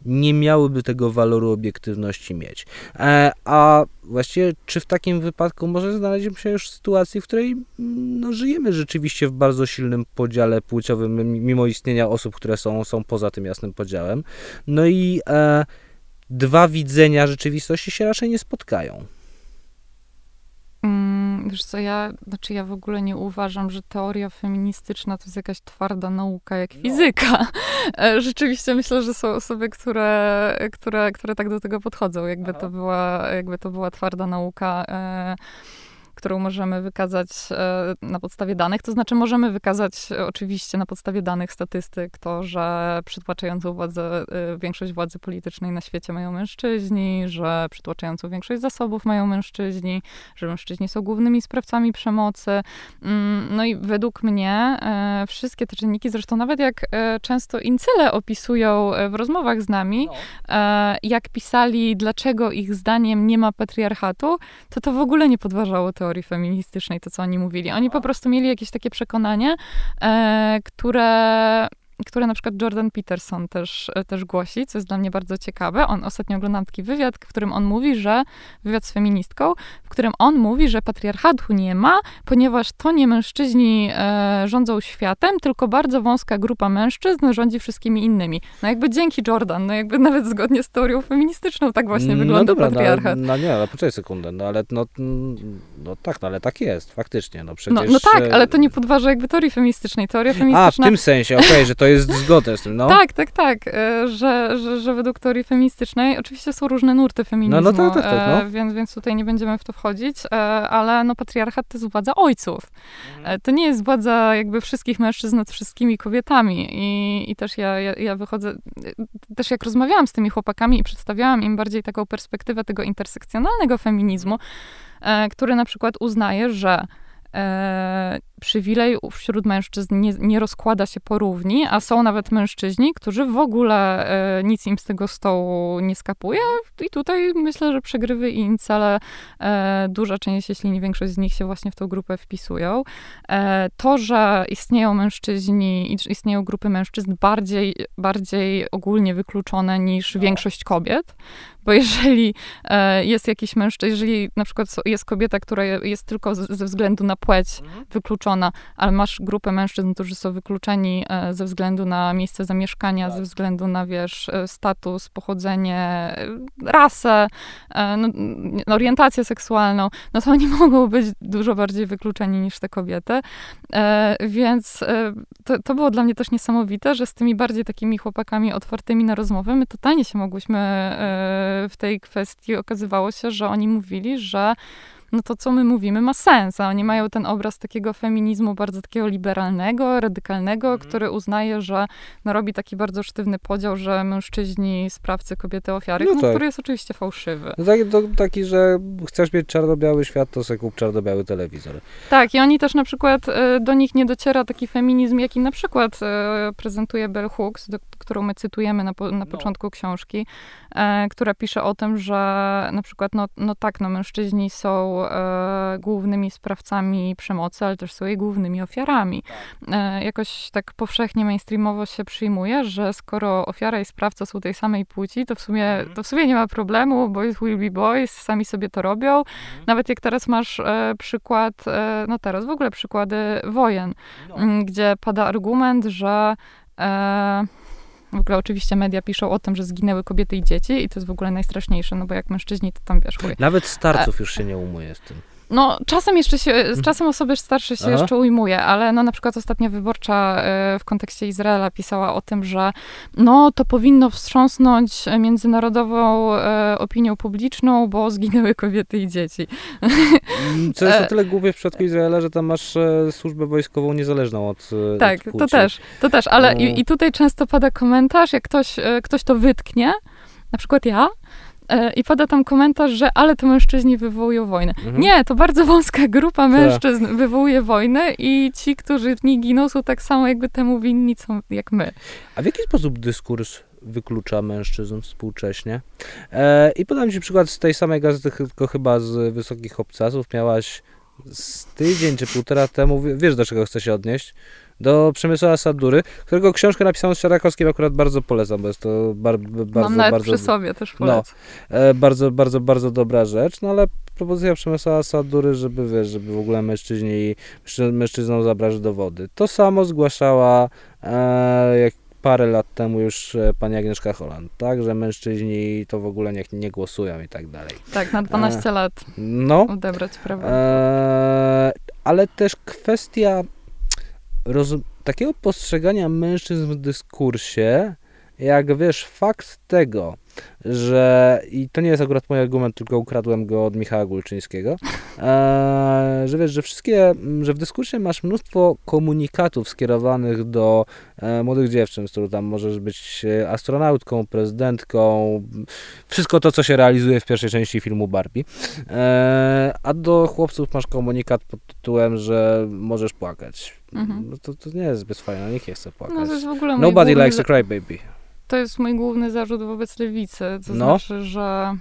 nie miałyby tego waloru obiektywności mieć. E, a właściwie, czy w takim wypadku może znaleźć się już w sytuacji, w której mm, no, żyjemy rzeczywiście w bardzo silnym podziale płciowym, mimo istnienia osób, które są, są poza tym jasnym podziałem. No i e, dwa widzenia rzeczywistości się raczej nie spotkają. Wiesz co, ja, znaczy ja w ogóle nie uważam, że teoria feministyczna to jest jakaś twarda nauka jak no. fizyka. E, rzeczywiście myślę, że są osoby, które, które, które tak do tego podchodzą, jakby to była, jakby to była twarda nauka. E, którą możemy wykazać e, na podstawie danych. To znaczy, możemy wykazać e, oczywiście na podstawie danych statystyk to, że przytłaczającą władzę, e, większość władzy politycznej na świecie mają mężczyźni, że przytłaczającą większość zasobów mają mężczyźni, że mężczyźni są głównymi sprawcami przemocy. Mm, no i według mnie wszystkie te czynniki, zresztą nawet jak często incyle opisują w rozmowach z nami, no. jak pisali, dlaczego ich zdaniem nie ma patriarchatu, to to w ogóle nie podważało teorii teorii feministycznej, to co oni mówili. Oni po prostu mieli jakieś takie przekonanie, e, które które na przykład Jordan Peterson też, e, też głosi, co jest dla mnie bardzo ciekawe. On ostatnio oglądam taki wywiad, w którym on mówi, że wywiad z feministką, w którym on mówi, że patriarchatu nie ma, ponieważ to nie mężczyźni e, rządzą światem, tylko bardzo wąska grupa mężczyzn rządzi wszystkimi innymi. No jakby dzięki Jordan, no jakby nawet zgodnie z teorią feministyczną tak właśnie no wygląda dobra, no, patriarchat. No, no nie, ale poczekaj sekundę, no ale no, no tak, no ale tak jest, faktycznie, no przecież... No, no tak, ale to nie podważa jakby teorii feministycznej. Teoria feministyczna... A, w tym sensie, okej, okay, że to jest zgodę z tym, no. Tak, tak, tak, e, że, że, że według teorii feministycznej, oczywiście są różne nurty feminizmu, no, no tak, tak, tak, no. E, więc, więc tutaj nie będziemy w to wchodzić, e, ale no patriarchat to jest władza ojców. To nie jest władza jakby wszystkich mężczyzn nad wszystkimi kobietami i, i też ja, ja, ja wychodzę, też jak rozmawiałam z tymi chłopakami i przedstawiałam im bardziej taką perspektywę tego intersekcjonalnego feminizmu, który na przykład uznaje, że przywilej wśród mężczyzn nie, nie, rozkłada się porówni, a są nawet mężczyźni, którzy w ogóle e, nic im z tego stołu nie skapuje. I tutaj myślę, że przegrywy i incele, e, duża część, jeśli nie większość z nich się właśnie w tą grupę wpisują. E, to, że istnieją mężczyźni, istnieją grupy mężczyzn bardziej, bardziej ogólnie wykluczone niż no. większość kobiet, bo jeżeli e, jest jakiś mężczyzna, jeżeli na przykład jest kobieta, która jest tylko ze względu na płeć mhm. Wykluczona, ale masz grupę mężczyzn, którzy są wykluczeni e, ze względu na miejsce zamieszkania, tak. ze względu na, wiesz, e, status, pochodzenie, rasę, no, orientację seksualną, no to oni mogą być dużo bardziej wykluczeni niż te kobiety. Więc to, to było dla mnie też niesamowite, że z tymi bardziej takimi chłopakami otwartymi na rozmowę, my totalnie się mogłyśmy w tej kwestii okazywało się, że oni mówili, że no to co my mówimy ma sens, a oni mają ten obraz takiego feminizmu bardzo takiego liberalnego, radykalnego, mm. który uznaje, że no, robi taki bardzo sztywny podział, że mężczyźni, sprawcy, kobiety, ofiary, no, tak. który jest oczywiście fałszywy. No taki, to, taki, że chcesz mieć czarno-biały świat, to sobie kup czarno-biały telewizor. Tak, i oni też na przykład, e, do nich nie dociera taki feminizm, jaki na przykład e, prezentuje Bell Hooks, do, którą my cytujemy na, na no. początku książki, która pisze o tym, że na przykład, no, no tak, no mężczyźni są e, głównymi sprawcami przemocy, ale też są jej głównymi ofiarami. Tak. E, jakoś tak powszechnie mainstreamowo się przyjmuje, że skoro ofiara i sprawca są tej samej płci, to w sumie, mhm. to w sumie nie ma problemu, boys will be boys, sami sobie to robią. Mhm. Nawet jak teraz masz e, przykład, e, no teraz w ogóle przykłady wojen, no. gdzie pada argument, że e, w ogóle oczywiście media piszą o tym, że zginęły kobiety i dzieci i to jest w ogóle najstraszniejsze, no bo jak mężczyźni, to tam wiesz, chuj. Nawet starców już się nie umuje z tym. No, czasem jeszcze się, z czasem osoby starsze się Aha. jeszcze ujmuje, ale no na przykład ostatnia wyborcza e, w kontekście Izraela pisała o tym, że no to powinno wstrząsnąć międzynarodową e, opinią publiczną, bo zginęły kobiety i dzieci. Mm, Co jest o E. tyle głupie w przypadku Izraela, że tam masz służbę wojskową niezależną od Tak, od to też, to też, ale No. i, i tutaj często pada komentarz, jak ktoś, ktoś to wytknie, na przykład ja, i pada tam komentarz, że ale to mężczyźni wywołują wojnę. Mhm. Nie, to bardzo wąska grupa mężczyzn wywołuje wojnę i ci, którzy w niej giną, są tak samo jakby temu winni, co, jak my. A w jaki sposób dyskurs wyklucza mężczyzn współcześnie? E, I podam ci przykład z tej samej gazety, tylko chyba z Wysokich Obcasów. Miałaś z tydzień czy półtora temu, wie- wiesz do czego chcę się odnieść? Do Przemysława Sadury, którego książkę napisałem z Sierakowskim akurat bardzo polecam, bo jest to bar, bardzo, Mam nawet bardzo, przy sobie też No. polecam. e, bardzo, bardzo, bardzo dobra rzecz, no ale propozycja Przemysława Sadury, żeby wiesz, żeby w ogóle mężczyźni, mężczy- mężczyznom zabrać dowody. To samo zgłaszała e, jak parę lat temu już e, pani Agnieszka Holland, tak, że mężczyźni to w ogóle niech nie głosują i tak dalej. Tak, na 12 lat No, odebrać prawo. e, ale też kwestia takiego postrzegania mężczyzn w dyskursie, jak wiesz, fakt tego, że i to nie jest akurat mój argument, tylko ukradłem go od Michała Gulczyńskiego, e, że wiesz, że wszystkie, m, że w dyskursie masz mnóstwo komunikatów skierowanych do e, młodych dziewczyn, z których tam możesz być e, astronautką, prezydentką, m, wszystko to, co się realizuje w pierwszej części filmu Barbie, e, a do chłopców masz komunikat pod tytułem, że możesz płakać. Mhm. No to, to nie jest zbyt fajne, nikt nie chce płakać. No to Nobody likes za- a crybaby. To jest mój główny zarzut wobec lewicy. To No. znaczy, że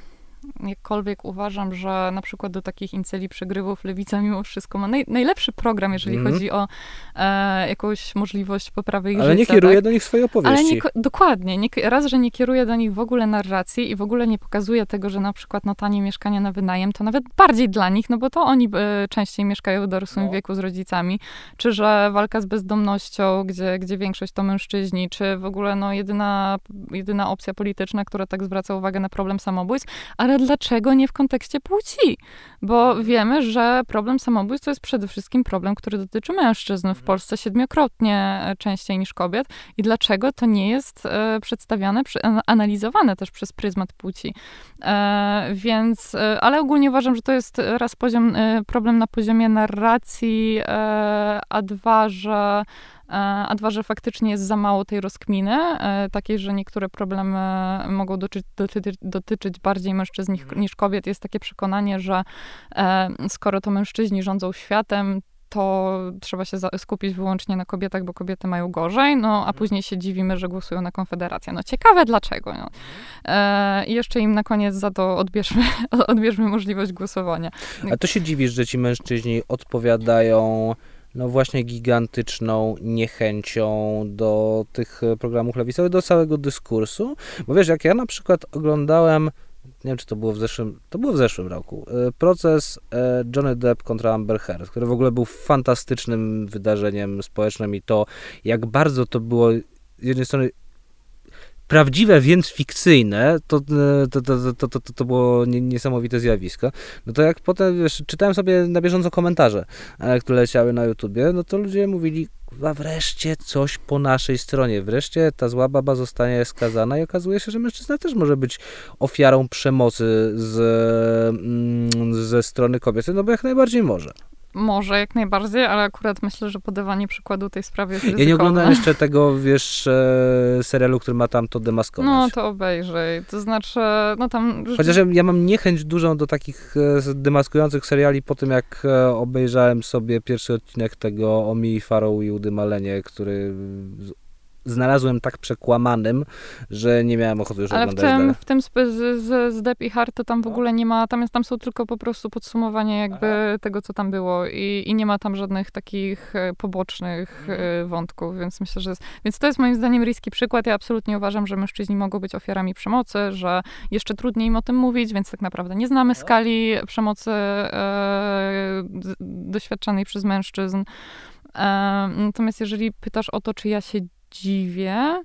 jakkolwiek uważam, że na przykład do takich inceli przegrywów lewica mimo wszystko ma naj, najlepszy program, jeżeli Mhm. chodzi o e, jakąś możliwość poprawy ich Ale nie życia. kieruje tak? do nich swojej Ale opowieści. nie, ko- dokładnie. Nie, raz, że nie kieruje do nich w ogóle narracji i w ogóle nie pokazuje tego, że na przykład no, tanie mieszkania na wynajem to nawet bardziej dla nich, no bo to oni e, częściej mieszkają w dorosłym No. wieku z rodzicami, czy że walka z bezdomnością, gdzie, gdzie większość to mężczyźni, czy w ogóle no, jedyna, jedyna opcja polityczna, która tak zwraca uwagę na problem samobójstw, ale dlaczego nie w kontekście płci? Bo wiemy, że problem samobójstw to jest przede wszystkim problem, który dotyczy mężczyzn w Polsce siedmiokrotnie e, częściej niż kobiet. I dlaczego to nie jest e, przedstawiane, przy, an- analizowane też przez pryzmat płci. E, więc, e, ale ogólnie uważam, że to jest raz poziom, e, problem na poziomie narracji, e, a dwa, że a dwa, że faktycznie jest za mało tej rozkminy, e, takiej, że niektóre problemy mogą dotyczyć, dotyczyć, dotyczyć bardziej mężczyzn niż, niż kobiet. Jest takie przekonanie, że e, skoro to mężczyźni rządzą światem, to trzeba się skupić wyłącznie na kobietach, bo kobiety mają gorzej, no a później się dziwimy, że głosują na Konfederację. No ciekawe dlaczego. No. E, I jeszcze im na koniec za to odbierzmy, odbierzmy możliwość głosowania. A to się dziwisz, że ci mężczyźni odpowiadają no właśnie gigantyczną niechęcią do tych e, programów lewicowych, do całego dyskursu. Bo wiesz, jak ja na przykład oglądałem, nie wiem czy to było w zeszłym, to było w zeszłym roku, e, proces e, Johnny Depp kontra Amber Heard, który w ogóle był fantastycznym wydarzeniem społecznym i to, jak bardzo to było z jednej strony prawdziwe, więc fikcyjne, to, e, to, to, to, to, to, to było nie- niesamowite zjawisko. No to jak potem, wiesz, czytałem sobie na bieżąco komentarze, e, które leciały na YouTubie, no to ludzie mówili, a wreszcie coś po naszej stronie, wreszcie ta zła baba zostanie skazana i okazuje się, że mężczyzna też może być ofiarą przemocy z, mm, ze strony kobiety, no bo jak najbardziej może. Może jak najbardziej, ale akurat myślę, że podawanie przykładu tej sprawie jest Ja nie ryzykowne. oglądałem jeszcze tego, wiesz, e, serialu, który ma tam to demaskować. No to obejrzyj. To znaczy, no tam... Chociaż ja- mam niechęć dużą do takich e, demaskujących seriali po tym, jak e, obejrzałem sobie pierwszy odcinek tego o Mii Farrow i Udy Malenie, który znalazłem tak przekłamanym, że nie miałem ochoty już Ale w oglądać tym, dalej. w tym z, z, z Depp i Hart to tam w ogóle nie ma, tam, jest, tam są tylko po prostu podsumowanie jakby tego, co tam było i, i nie ma tam żadnych takich e, pobocznych e, wątków, więc myślę, że jest, więc to jest moim zdaniem riski przykład. Ja absolutnie uważam, że mężczyźni mogą być ofiarami przemocy, że jeszcze trudniej im o tym mówić, więc tak naprawdę nie znamy skali przemocy e, doświadczanej przez mężczyzn. E, natomiast jeżeli pytasz o to, czy ja się dziwię,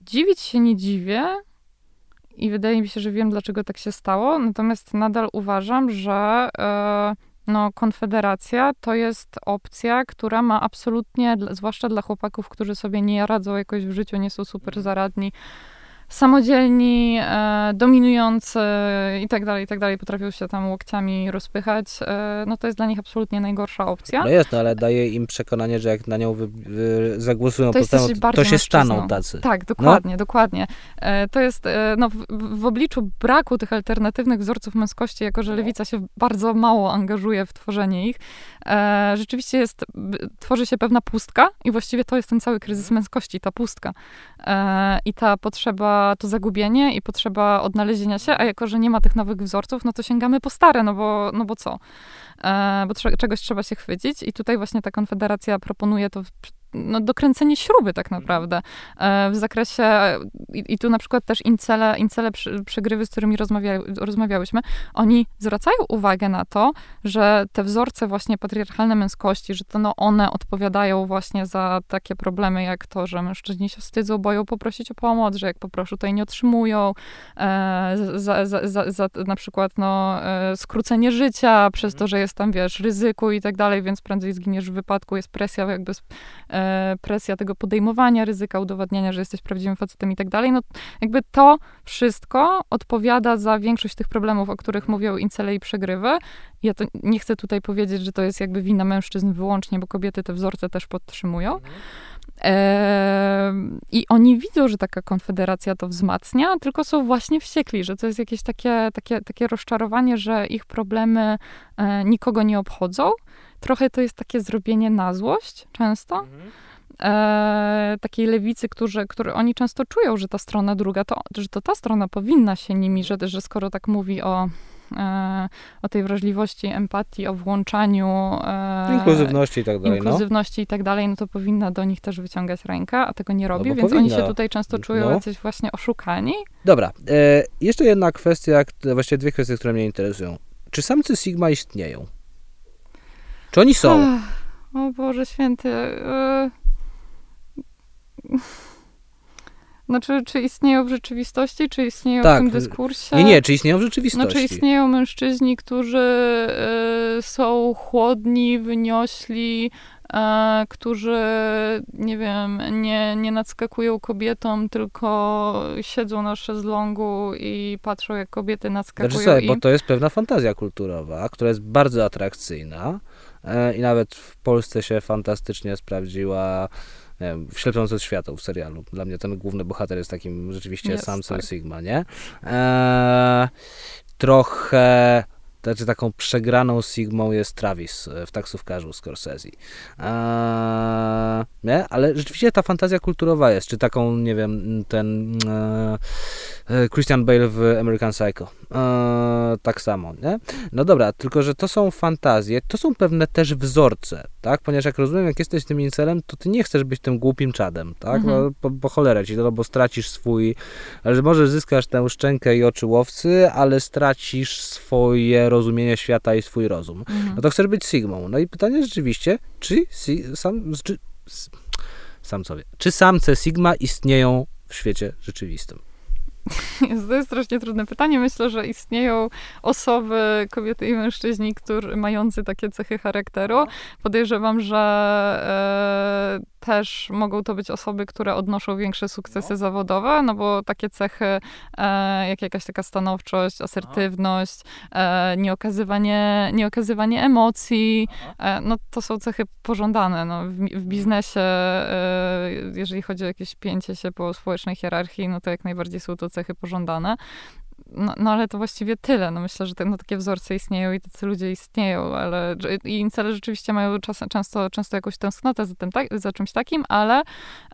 dziwić się nie dziwię. i wydaje mi się, że wiem, dlaczego tak się stało. Natomiast nadal uważam, że e, no, Konfederacja to jest opcja, która ma absolutnie, zwłaszcza dla chłopaków, którzy sobie nie radzą jakoś w życiu, nie są super mhm. zaradni, samodzielni, e, dominujący i tak dalej, i tak dalej, potrafią się tam łokciami rozpychać, e, no to jest dla nich absolutnie najgorsza opcja. No jest, no, ale daje im przekonanie, że jak na nią wy, wy, zagłosują, to, to, to się staną tacy. Tak, no. dokładnie, no? dokładnie. E, to jest, e, no w, w, obliczu braku tych alternatywnych wzorców męskości, jako że lewica się bardzo mało angażuje w tworzenie ich, e, rzeczywiście jest, tworzy się pewna pustka i właściwie to jest ten cały kryzys męskości, ta pustka. E, I ta potrzeba to zagubienie i potrzeba odnalezienia się, a jako, że nie ma tych nowych wzorców, no to sięgamy po stare, no bo, no bo co? E, bo czegoś trzeba się chwycić i tutaj właśnie ta konfederacja proponuje to no, dokręcenie śruby tak mhm. naprawdę e, w zakresie i, i, tu na przykład też incele, incele przy, przegrywy, z którymi rozmawia, rozmawiałyśmy, oni zwracają uwagę na to, że te wzorce właśnie patriarchalne męskości, że to no one odpowiadają właśnie za takie problemy jak to, że mężczyźni się wstydzą, boją poprosić o pomoc, że jak poproszą, to jej nie otrzymują, e, za, za, za, za, na przykład no, e, skrócenie życia przez to, mhm. że jest tam, wiesz, ryzyku i tak dalej, więc prędzej zginiesz w wypadku, jest presja jakby e, presja tego podejmowania ryzyka, udowadniania, że jesteś prawdziwym facetem i tak dalej, no jakby to wszystko odpowiada za większość tych problemów, o których mówią incele i przegrywy. Ja to nie chcę tutaj powiedzieć, że to jest jakby wina mężczyzn wyłącznie, bo kobiety te wzorce też podtrzymują. I oni widzą, że taka konfederacja to wzmacnia, tylko są właśnie wściekli, że to jest jakieś takie, takie, takie rozczarowanie, że ich problemy e, nikogo nie obchodzą trochę to jest takie zrobienie na złość często. Mhm. E, takiej lewicy, którzy, którzy oni często czują, że ta strona druga, to, że to ta strona powinna się nimi, że, że skoro tak mówi o, e, o tej wrażliwości, empatii, o włączaniu. E, inkluzywności i tak dalej. No. Inkluzywności no. i tak dalej, no to powinna do nich też wyciągać rękę, a tego nie robi, no więc powinna. oni się tutaj często czują no. jacyś właśnie oszukani. Dobra, e, jeszcze jedna kwestia, właściwie dwie kwestie, które mnie interesują. Czy samcy Sigma istnieją? Czy oni są? o Boże święty. E, znaczy, czy istnieją w rzeczywistości, czy istnieją tak. w tym dyskursie? Nie, nie, czy istnieją w rzeczywistości. Znaczy, istnieją mężczyźni, którzy y, są chłodni, wyniośli, y, którzy, nie wiem, nie, nie nadskakują kobietom, tylko siedzą na szezlongu i patrzą, jak kobiety nadskakują. Znaczy, sobie, bo to jest pewna fantazja kulturowa, która jest bardzo atrakcyjna i nawet w Polsce się fantastycznie sprawdziła wiem, w Ślepząc od światów w serialu. Dla mnie ten główny bohater jest takim rzeczywiście samcem tak. Sigma, nie? Eee, trochę znaczy taką przegraną Sigmą jest Travis e, w taksówkarzu Scorsese. Eee, nie? Ale rzeczywiście ta fantazja kulturowa jest, czy taką, nie wiem, ten e, e Christian Bale w American Psycho. E, tak samo, nie? No dobra, tylko że to są fantazje, to są pewne też wzorce, tak? Ponieważ jak rozumiem, jak jesteś tym incelem, to ty nie chcesz być tym głupim czadem, tak? Mhm. No, po, po cholerę ci no bo stracisz swój, ale może zyskasz tę szczękę i oczy łowcy, ale stracisz swoje rozumienie świata i swój rozum. Mhm. No to chcesz być Sigmą. No i pytanie rzeczywiście, czy sam, czy, sam sobie, czy samce Sigma istnieją w świecie rzeczywistym? To jest strasznie trudne pytanie. Myślę, że istnieją osoby, kobiety i mężczyźni, którzy mający takie cechy charakteru. Podejrzewam, że e, też mogą to być osoby, które odnoszą większe sukcesy no. zawodowe, no bo takie cechy, e, jak jakaś taka stanowczość, asertywność, e, nieokazywanie, nieokazywanie emocji, e, no to są cechy pożądane. No, w, w biznesie, e, jeżeli chodzi o jakieś pięcie się po społecznej hierarchii, no to jak najbardziej są to cechy pożądane. No, no, ale to właściwie tyle. No myślę, że te, no, takie wzorce istnieją i tacy ludzie istnieją, ale i incele rzeczywiście mają czas, często, często jakąś tęsknotę za, tym, tak, za czymś takim, ale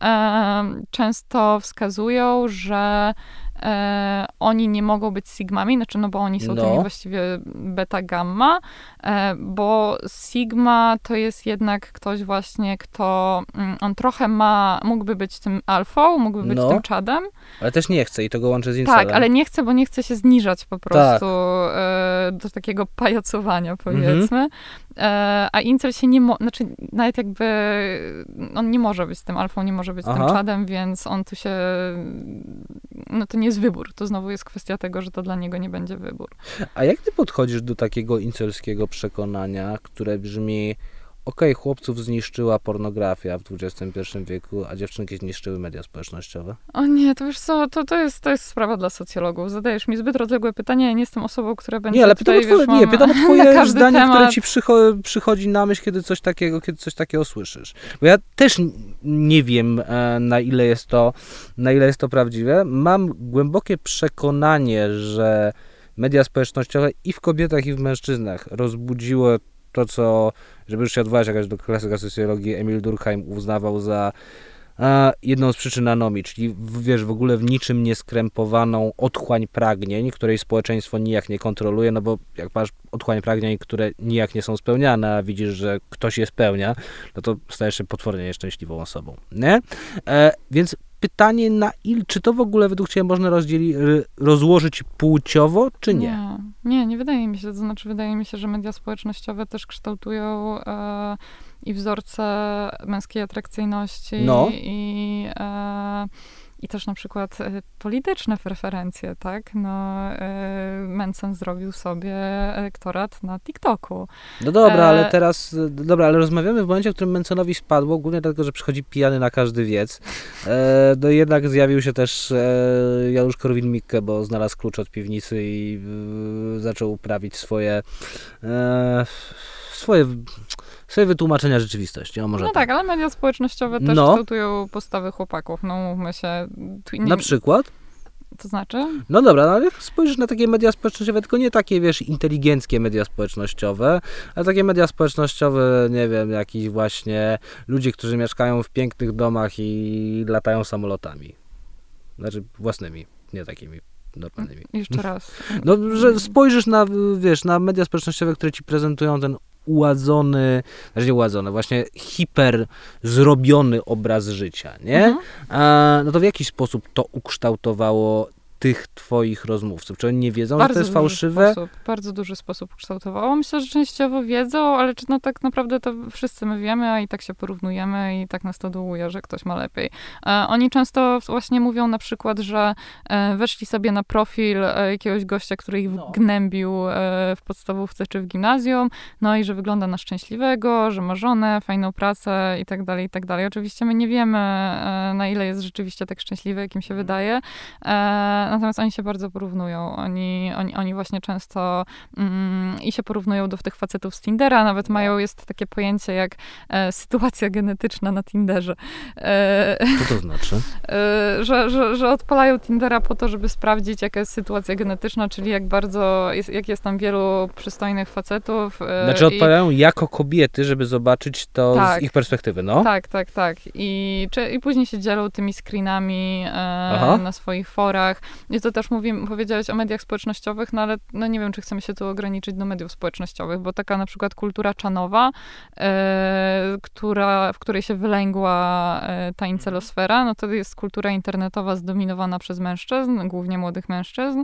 e, często wskazują, że e, oni nie mogą być sigmami, znaczy no bo oni są no. tymi właściwie beta gamma, e, bo sigma to jest jednak ktoś właśnie, kto mm, on trochę ma, mógłby być tym alfą, mógłby być no. tym czadem. Ale też nie chce i to go łączy z incelem. Tak, ale nie chce, bo nie chce się zniżać po tak. prostu tak. e, do takiego pajacowania powiedzmy. Mhm. A incel się nie, mo- znaczy nawet jakby on nie może być tym alfą, nie może być Aha. tym czadem, więc on tu się, no to nie jest wybór. To znowu jest kwestia tego, że to dla niego nie będzie wybór. A jak ty podchodzisz do takiego incelskiego przekonania, które brzmi okej, okay, chłopców zniszczyła pornografia w XXI wieku, a dziewczynki zniszczyły media społecznościowe? O nie, to wiesz co, to, to, jest, to jest sprawa dla socjologów. Zadajesz mi zbyt rozległe pytania, ja nie jestem osobą, która będzie Nie, ale tutaj, pytam o twoje, nie, pytam o twoje zdanie, temat. które ci przycho przychodzi na myśl, kiedy coś takiego, kiedy coś takiego słyszysz. Bo ja też nie wiem, e, na ile jest to, na ile jest to prawdziwe. Mam głębokie przekonanie, że media społecznościowe i w kobietach, i w mężczyznach rozbudziło to, co, żeby już się odwołać do klasyka socjologii, Emil Durkheim uznawał za a, jedną z przyczyn anomii, czyli wiesz, w ogóle w niczym nieskrępowaną otchłań pragnień, której społeczeństwo nijak nie kontroluje, no bo jak masz otchłań pragnień, które nijak nie są spełniane, a widzisz, że ktoś je spełnia, no to stajesz się potwornie nieszczęśliwą osobą, nie? E, więc pytanie, na il, czy to w ogóle według Ciebie można rozdzieli, rozłożyć płciowo, czy nie? nie? Nie, nie wydaje mi się. To znaczy, wydaje mi się, że media społecznościowe też kształtują e, i wzorce męskiej atrakcyjności, no. i e, i też na przykład e, polityczne preferencje, tak? No, e, Mencen zrobił sobie elektorat na TikToku. No dobra, ale e, teraz, dobra, ale rozmawiamy w momencie, w którym Menconowi spadło, głównie dlatego, że przychodzi pijany na każdy wiec. no jednak zjawił się też Janusz Korwin-Mikke, bo znalazł klucz od piwnicy i zaczął uprawić swoje swoje sobie wytłumaczenia rzeczywistości. O, może no tak. tak, ale media społecznościowe też no. kształtują postawy chłopaków. No mówmy się. Nie, na przykład? To znaczy? No dobra, no ale spojrzysz na takie media społecznościowe, tylko nie takie, wiesz, inteligenckie media społecznościowe, ale takie media społecznościowe, nie wiem, jakiś właśnie ludzie, którzy mieszkają w pięknych domach i latają samolotami. Znaczy własnymi, nie takimi normalnymi. Jeszcze raz. No, że spojrzysz na, wiesz, na media społecznościowe, które ci prezentują ten uładzony, znaczy nie uładzony, właśnie hiper zrobiony obraz życia, nie? Mhm. A, no to w jaki sposób to ukształtowało tych twoich rozmówców? Czy oni nie wiedzą, bardzo że to jest fałszywe? Sposób, bardzo duży sposób kształtowało. Myślę, że częściowo wiedzą, ale czy no tak naprawdę to wszyscy my wiemy, a i tak się porównujemy i tak nas to dołuje, że ktoś ma lepiej. E, oni często właśnie mówią na przykład, że e, weszli sobie na profil e, jakiegoś gościa, który ich no. gnębił e, w podstawówce czy w gimnazjum, no i że wygląda na szczęśliwego, że ma żonę, fajną pracę i tak dalej, i tak dalej. Oczywiście my nie wiemy, e, na ile jest rzeczywiście tak szczęśliwy, jakim się mhm. wydaje natomiast oni się bardzo porównują. Oni, oni, oni właśnie często mm, i się porównują do tych facetów z Tindera, nawet no. mają, jest takie pojęcie jak e, sytuacja genetyczna na Tinderze. E, Co to znaczy? E, że, że, że odpalają Tindera po to, żeby sprawdzić, jaka jest sytuacja genetyczna, czyli jak bardzo, jest, jak jest tam wielu przystojnych facetów. E, znaczy odpalają i, jako kobiety, żeby zobaczyć to tak, z ich perspektywy, no? Tak, tak, tak. I, czy, i później się dzielą tymi screenami e, na swoich forach. I to też mówi, powiedziałeś o mediach społecznościowych, no ale no nie wiem, czy chcemy się tu ograniczyć do mediów społecznościowych, bo taka na przykład kultura czanowa, e, która, w której się wylęgła e, ta incelosfera, no to jest kultura internetowa zdominowana przez mężczyzn, głównie młodych mężczyzn,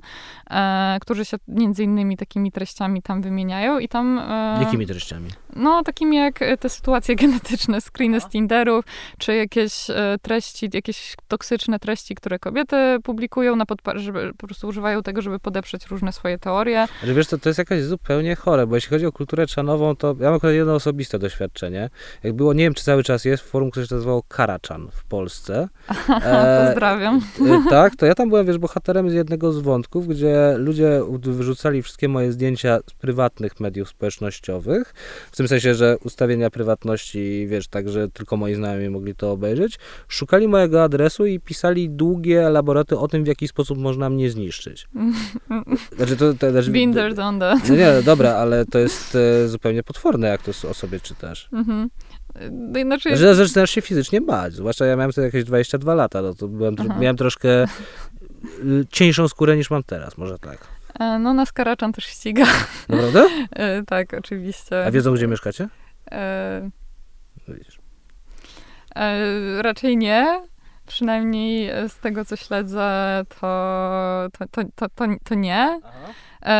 e, którzy się między innymi takimi treściami tam wymieniają i tam... Jakimi treściami? No, takimi jak e, te sytuacje genetyczne, screeny z Tinderów, czy jakieś e, treści, jakieś toksyczne treści, które kobiety publikują na podpa- żeby po prostu używają tego, żeby podeprzeć różne swoje teorie. Ale wiesz co, to jest jakaś zupełnie chore, bo jeśli chodzi o kulturę czanową, to ja mam akurat jedno osobiste doświadczenie. Jak było, nie wiem czy cały czas jest, w forum, które się nazywało Karaczan w Polsce. E, Pozdrawiam. E, tak, to ja tam byłem, wiesz, bohaterem z jednego z wątków, gdzie ludzie wyrzucali wszystkie moje zdjęcia z prywatnych mediów społecznościowych, w tym sensie, że ustawienia prywatności, wiesz, tak, że tylko moi znajomi mogli to obejrzeć, szukali mojego adresu i pisali długie elaboraty o tym, w jaki sposób można mnie zniszczyć. Znaczy to, to, znaczy, Been there, done that. No nie, dobra, ale to jest e, zupełnie potworne, jak to o sobie czytasz. Mhm. No, znaczy... Że zaczynasz się fizycznie bać, zwłaszcza ja miałem wtedy jakieś 22 lata, no to byłem, miałem troszkę y, cieńszą skórę niż mam teraz, może tak. E, no nas Karaczan też ściga. Naprawdę? E, tak, oczywiście. A wiedzą, gdzie mieszkacie? E... Widzisz. E, raczej nie. Przynajmniej z tego, co śledzę, to, to, to, to, to nie. E,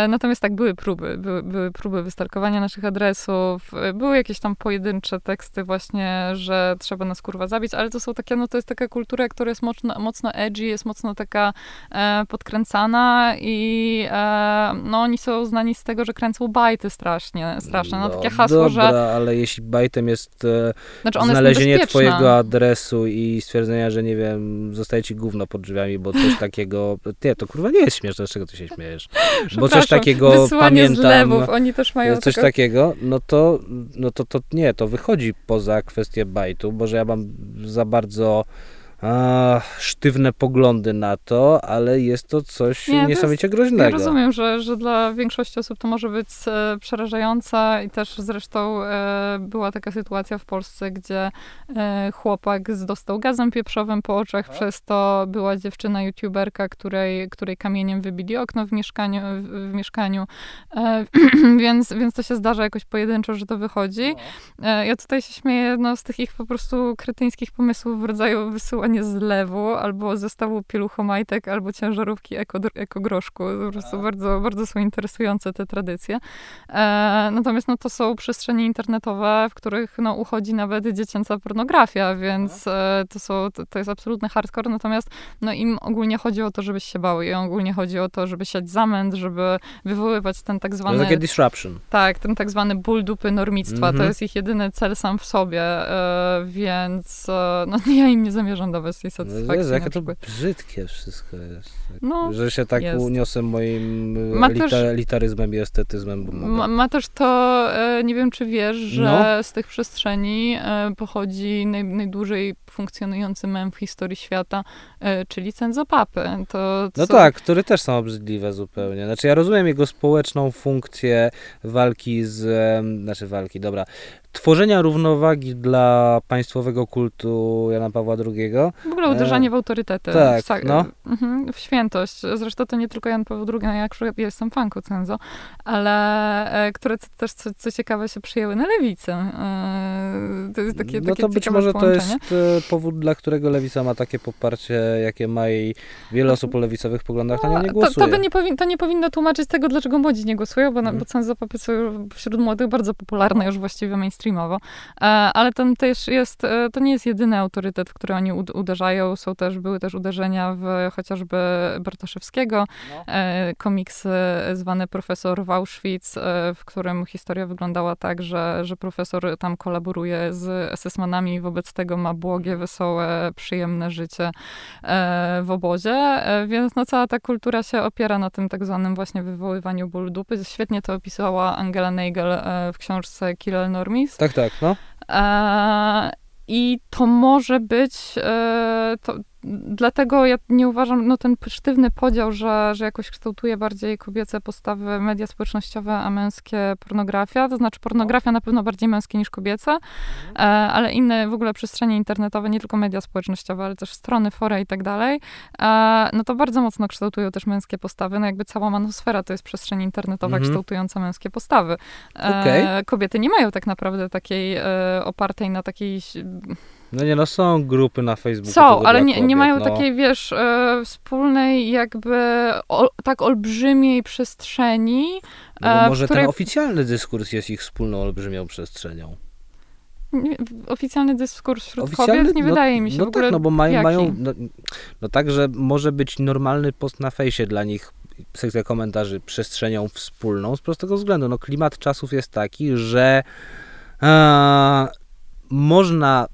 natomiast tak, były próby, były, były próby wystalkowania naszych adresów, e, były jakieś tam pojedyncze teksty właśnie, że trzeba nas kurwa zabić, ale to są takie, no to jest taka kultura, która jest mocno, mocno edgy, jest mocno taka e, podkręcana i e, no oni są znani z tego, że kręcą bajty strasznie, straszne. No, takie hasło, dobra, że... ale jeśli bajtem jest e, Znaczy znalezienie jest twojego adresu i stwierdzenia, że nie wiem, zostaje ci gówno pod drzwiami, bo coś takiego... Nie, to kurwa nie jest śmieszne, z czego ty się śmiejesz? Bo coś takiego pamiętam... zlewów, oni też mają Coś takiego, no to, no to, to nie, to wychodzi poza kwestię bajtu, bo że ja mam za bardzo a, sztywne poglądy na to, ale jest to coś Nie, to niesamowicie Ja groźnego. rozumiem, że, że dla większości osób to może być e, przerażająca i też zresztą e, była taka sytuacja w Polsce, gdzie e, chłopak dostał gazem pieprzowym po oczach, przez to była dziewczyna youtuberka, której, której kamieniem wybili okno w mieszkaniu, w, w mieszkaniu. E, więc, więc to się zdarza jakoś pojedynczo, że to wychodzi. E, ja tutaj się śmieję no, z tych ich po prostu kretyńskich pomysłów w rodzaju wysyłanie zlewu albo zestawu pieluchomajtek, albo ciężarówki eko, ekogroszku. Po prostu bardzo, bardzo są interesujące te tradycje. E, natomiast no, to są przestrzenie internetowe, w których no, uchodzi nawet dziecięca pornografia, więc e, to, są, to, to jest absolutny hardcore. Natomiast no, im ogólnie chodzi o to, żebyś się bał. Im ogólnie chodzi o to, żeby siać zamęt, żeby wywoływać ten tak zwany... takie disruption. Tak, ten tak zwany ból dupy normictwa, Mhm. to jest ich jedyny cel sam w sobie, e, więc e, no, ja im nie zamierzam tej No, satysfakcji Jezu, jakie to brzydkie wszystko jest. No, że się tak jest. uniosę moim e, Ma elita, też- elitaryzmem i estetyzmem. Ma, ma też to, e, nie wiem czy wiesz, że No. z tych przestrzeni e, pochodzi naj, najdłużej funkcjonujący mem w historii świata, czyli cenzopapy. To, No co- tak, które też są obrzydliwe zupełnie. Znaczy ja rozumiem jego społeczną funkcję walki z, znaczy walki, dobra, tworzenia równowagi dla państwowego kultu Jana Pawła II. W ogóle uderzanie w autorytety. E, tak, w, no. mhm, w świętość. Zresztą to nie tylko Jan Paweł II, no ja akurat jestem fanką Cenzo, ale e, które też, co, co ciekawe, się przyjęły na lewicy. E, to jest takie, no takie to być może to jest powód, dla którego lewica ma takie poparcie, jakie ma i wiele osób o lewicowych poglądach na nią nie to, głosuje. to, by nie powin, to nie powinno tłumaczyć tego, dlaczego młodzi nie głosują, bo, Mhm. bo cenzopapy są wśród młodych bardzo popularne już właściwie mainstreamowo. E, ale ten też jest, e, to nie jest jedyny autorytet, w który oni ud- uderzają. Są też, były też uderzenia w chociażby Bartoszewskiego, No. e, komiks zwany Profesor w Auschwitz, w którym historia wyglądała tak, że, że profesor tam kolaboruje z SS-manami i wobec tego ma błogie, wesołe, przyjemne życie w obozie, więc no cała ta kultura się opiera na tym tak zwanym właśnie wywoływaniu bólu dupy. Świetnie to opisała Angela Nagel w książce Kill Normis. Tak, tak, no. E, I to może być, e, to, dlatego ja nie uważam, no ten sztywny podział, że, że jakoś kształtuje bardziej kobiece postawy media społecznościowe, a męskie pornografia, to znaczy pornografia na pewno bardziej męskie niż kobiece, e, ale inne w ogóle przestrzenie internetowe, nie tylko media społecznościowe, ale też strony, fora i tak dalej, e, no to bardzo mocno kształtują też męskie postawy, no jakby cała manosfera to jest przestrzeń internetowa Mhm. kształtująca męskie postawy. E, Okej. Kobiety nie mają tak naprawdę takiej opartej na takiej No nie, no są grupy na Facebooku. są, ale nie, nie kobiet, mają no. takiej, wiesz, e, wspólnej jakby o, tak olbrzymiej przestrzeni. No, e, może której- ten oficjalny dyskurs jest ich wspólną, olbrzymią przestrzenią. Nie, Oficjalny dyskurs wśród Oficjalny? kobiet nie no, wydaje mi się no w ogóle tak, no bo mają, jaki? mają no, no tak, że może być normalny post na fejsie dla nich, sekcja komentarzy, przestrzenią wspólną z prostego względu. No klimat czasów jest taki, że e, można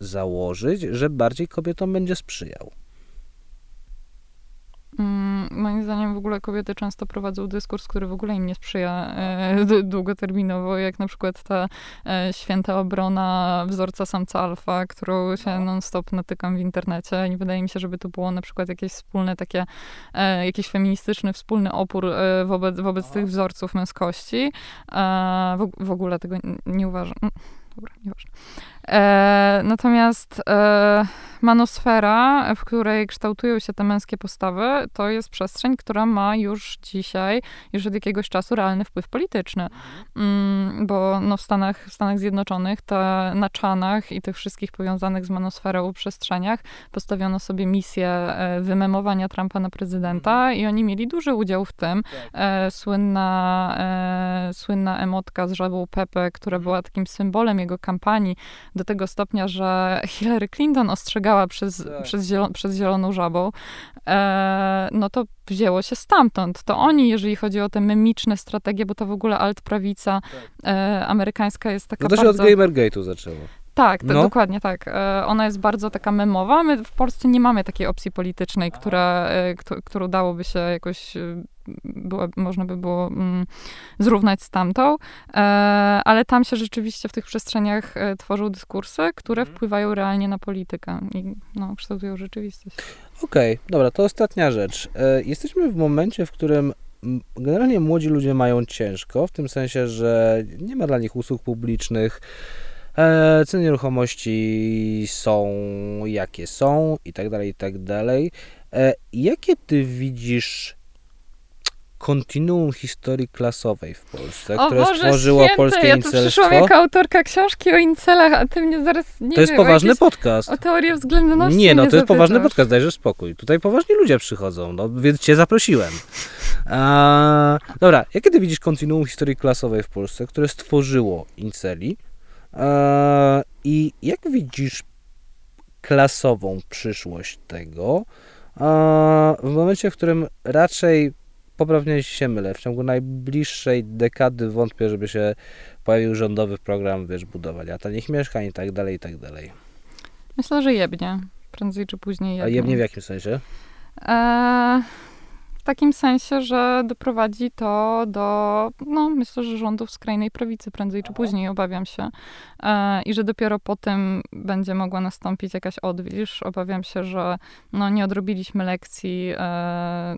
założyć, że bardziej kobietom będzie sprzyjał. Mm, moim zdaniem w ogóle kobiety często prowadzą dyskurs, który w ogóle im nie sprzyja e, długoterminowo, jak na przykład ta e, święta obrona wzorca samca alfa, którą się No. non-stop natykam w internecie. Nie wydaje mi się, żeby to było na przykład jakieś wspólne takie, e, jakiś feministyczny wspólny opór e, wobec, wobec No. tych wzorców męskości. E, w, w ogóle tego n- nie uważam. Mm, Dobra, nieważne. E, natomiast e, manosfera, w której kształtują się te męskie postawy, to jest przestrzeń, która ma już dzisiaj, już od jakiegoś czasu realny wpływ polityczny. Mm, bo no, w, Stanach, w Stanach Zjednoczonych te, na czanach i tych wszystkich powiązanych z manosferą przestrzeniach postawiono sobie misję e, wymemowania Trumpa na prezydenta i oni mieli duży udział w tym. E, słynna, słynna emotka z żabą Pepe, która była takim symbolem jego kampanii do tego stopnia, że Hillary Clinton ostrzegała przez, Tak. przez, zielo, przez zieloną żabą, e, no to wzięło się stamtąd. To oni, jeżeli chodzi o te memiczne strategie, bo to w ogóle alt-prawica e, amerykańska jest taka No to się bardzo... od Gamergate'u zaczęło. Tak, No. dokładnie tak. E, Ona jest bardzo taka memowa. My w Polsce nie mamy takiej opcji politycznej, która, e, któ- którą dałoby się jakoś, e, była, można by było mm, zrównać z tamtą, E, ale tam się rzeczywiście w tych przestrzeniach e, tworzą dyskursy, które Mhm. wpływają realnie na politykę i no, kształtują rzeczywistość. Okej, dobra, to ostatnia rzecz. E, jesteśmy w momencie, w którym generalnie młodzi ludzie mają ciężko, w tym sensie, że nie ma dla nich usług publicznych, e, ceny nieruchomości są jakie są i tak dalej, i tak dalej. E, jakie ty widzisz kontinuum historii klasowej w Polsce, o które Boże stworzyło święte, polskie ja tu incelstwo? przyszłam jako autorka książki o incelach, a ty mnie zaraz, nie To jest wiem, poważny jakieś- podcast. O teorię względności Nie, no to jest poważny podcast, dajże spokój. Tutaj poważni ludzie przychodzą, no więc cię zaprosiłem. Eee, dobra, jakie ty widzisz kontinuum historii klasowej w Polsce, które stworzyło inceli? Eee, I jak widzisz klasową przyszłość tego eee, w momencie, w którym raczej poprawnie się mylę, w ciągu najbliższej dekady wątpię, żeby się pojawił rządowy program, wiesz, budowania tanich mieszkań i tak dalej, i tak dalej. Myślę, że jebnie. Prędzej czy później jebnie. A jebnie w jakim sensie? E, w takim sensie, że doprowadzi to do, no myślę, że rządów skrajnej prawicy prędzej czy później, obawiam się. E, I że dopiero po tym będzie mogła nastąpić jakaś odwilż. Obawiam się, że no, nie odrobiliśmy lekcji. E,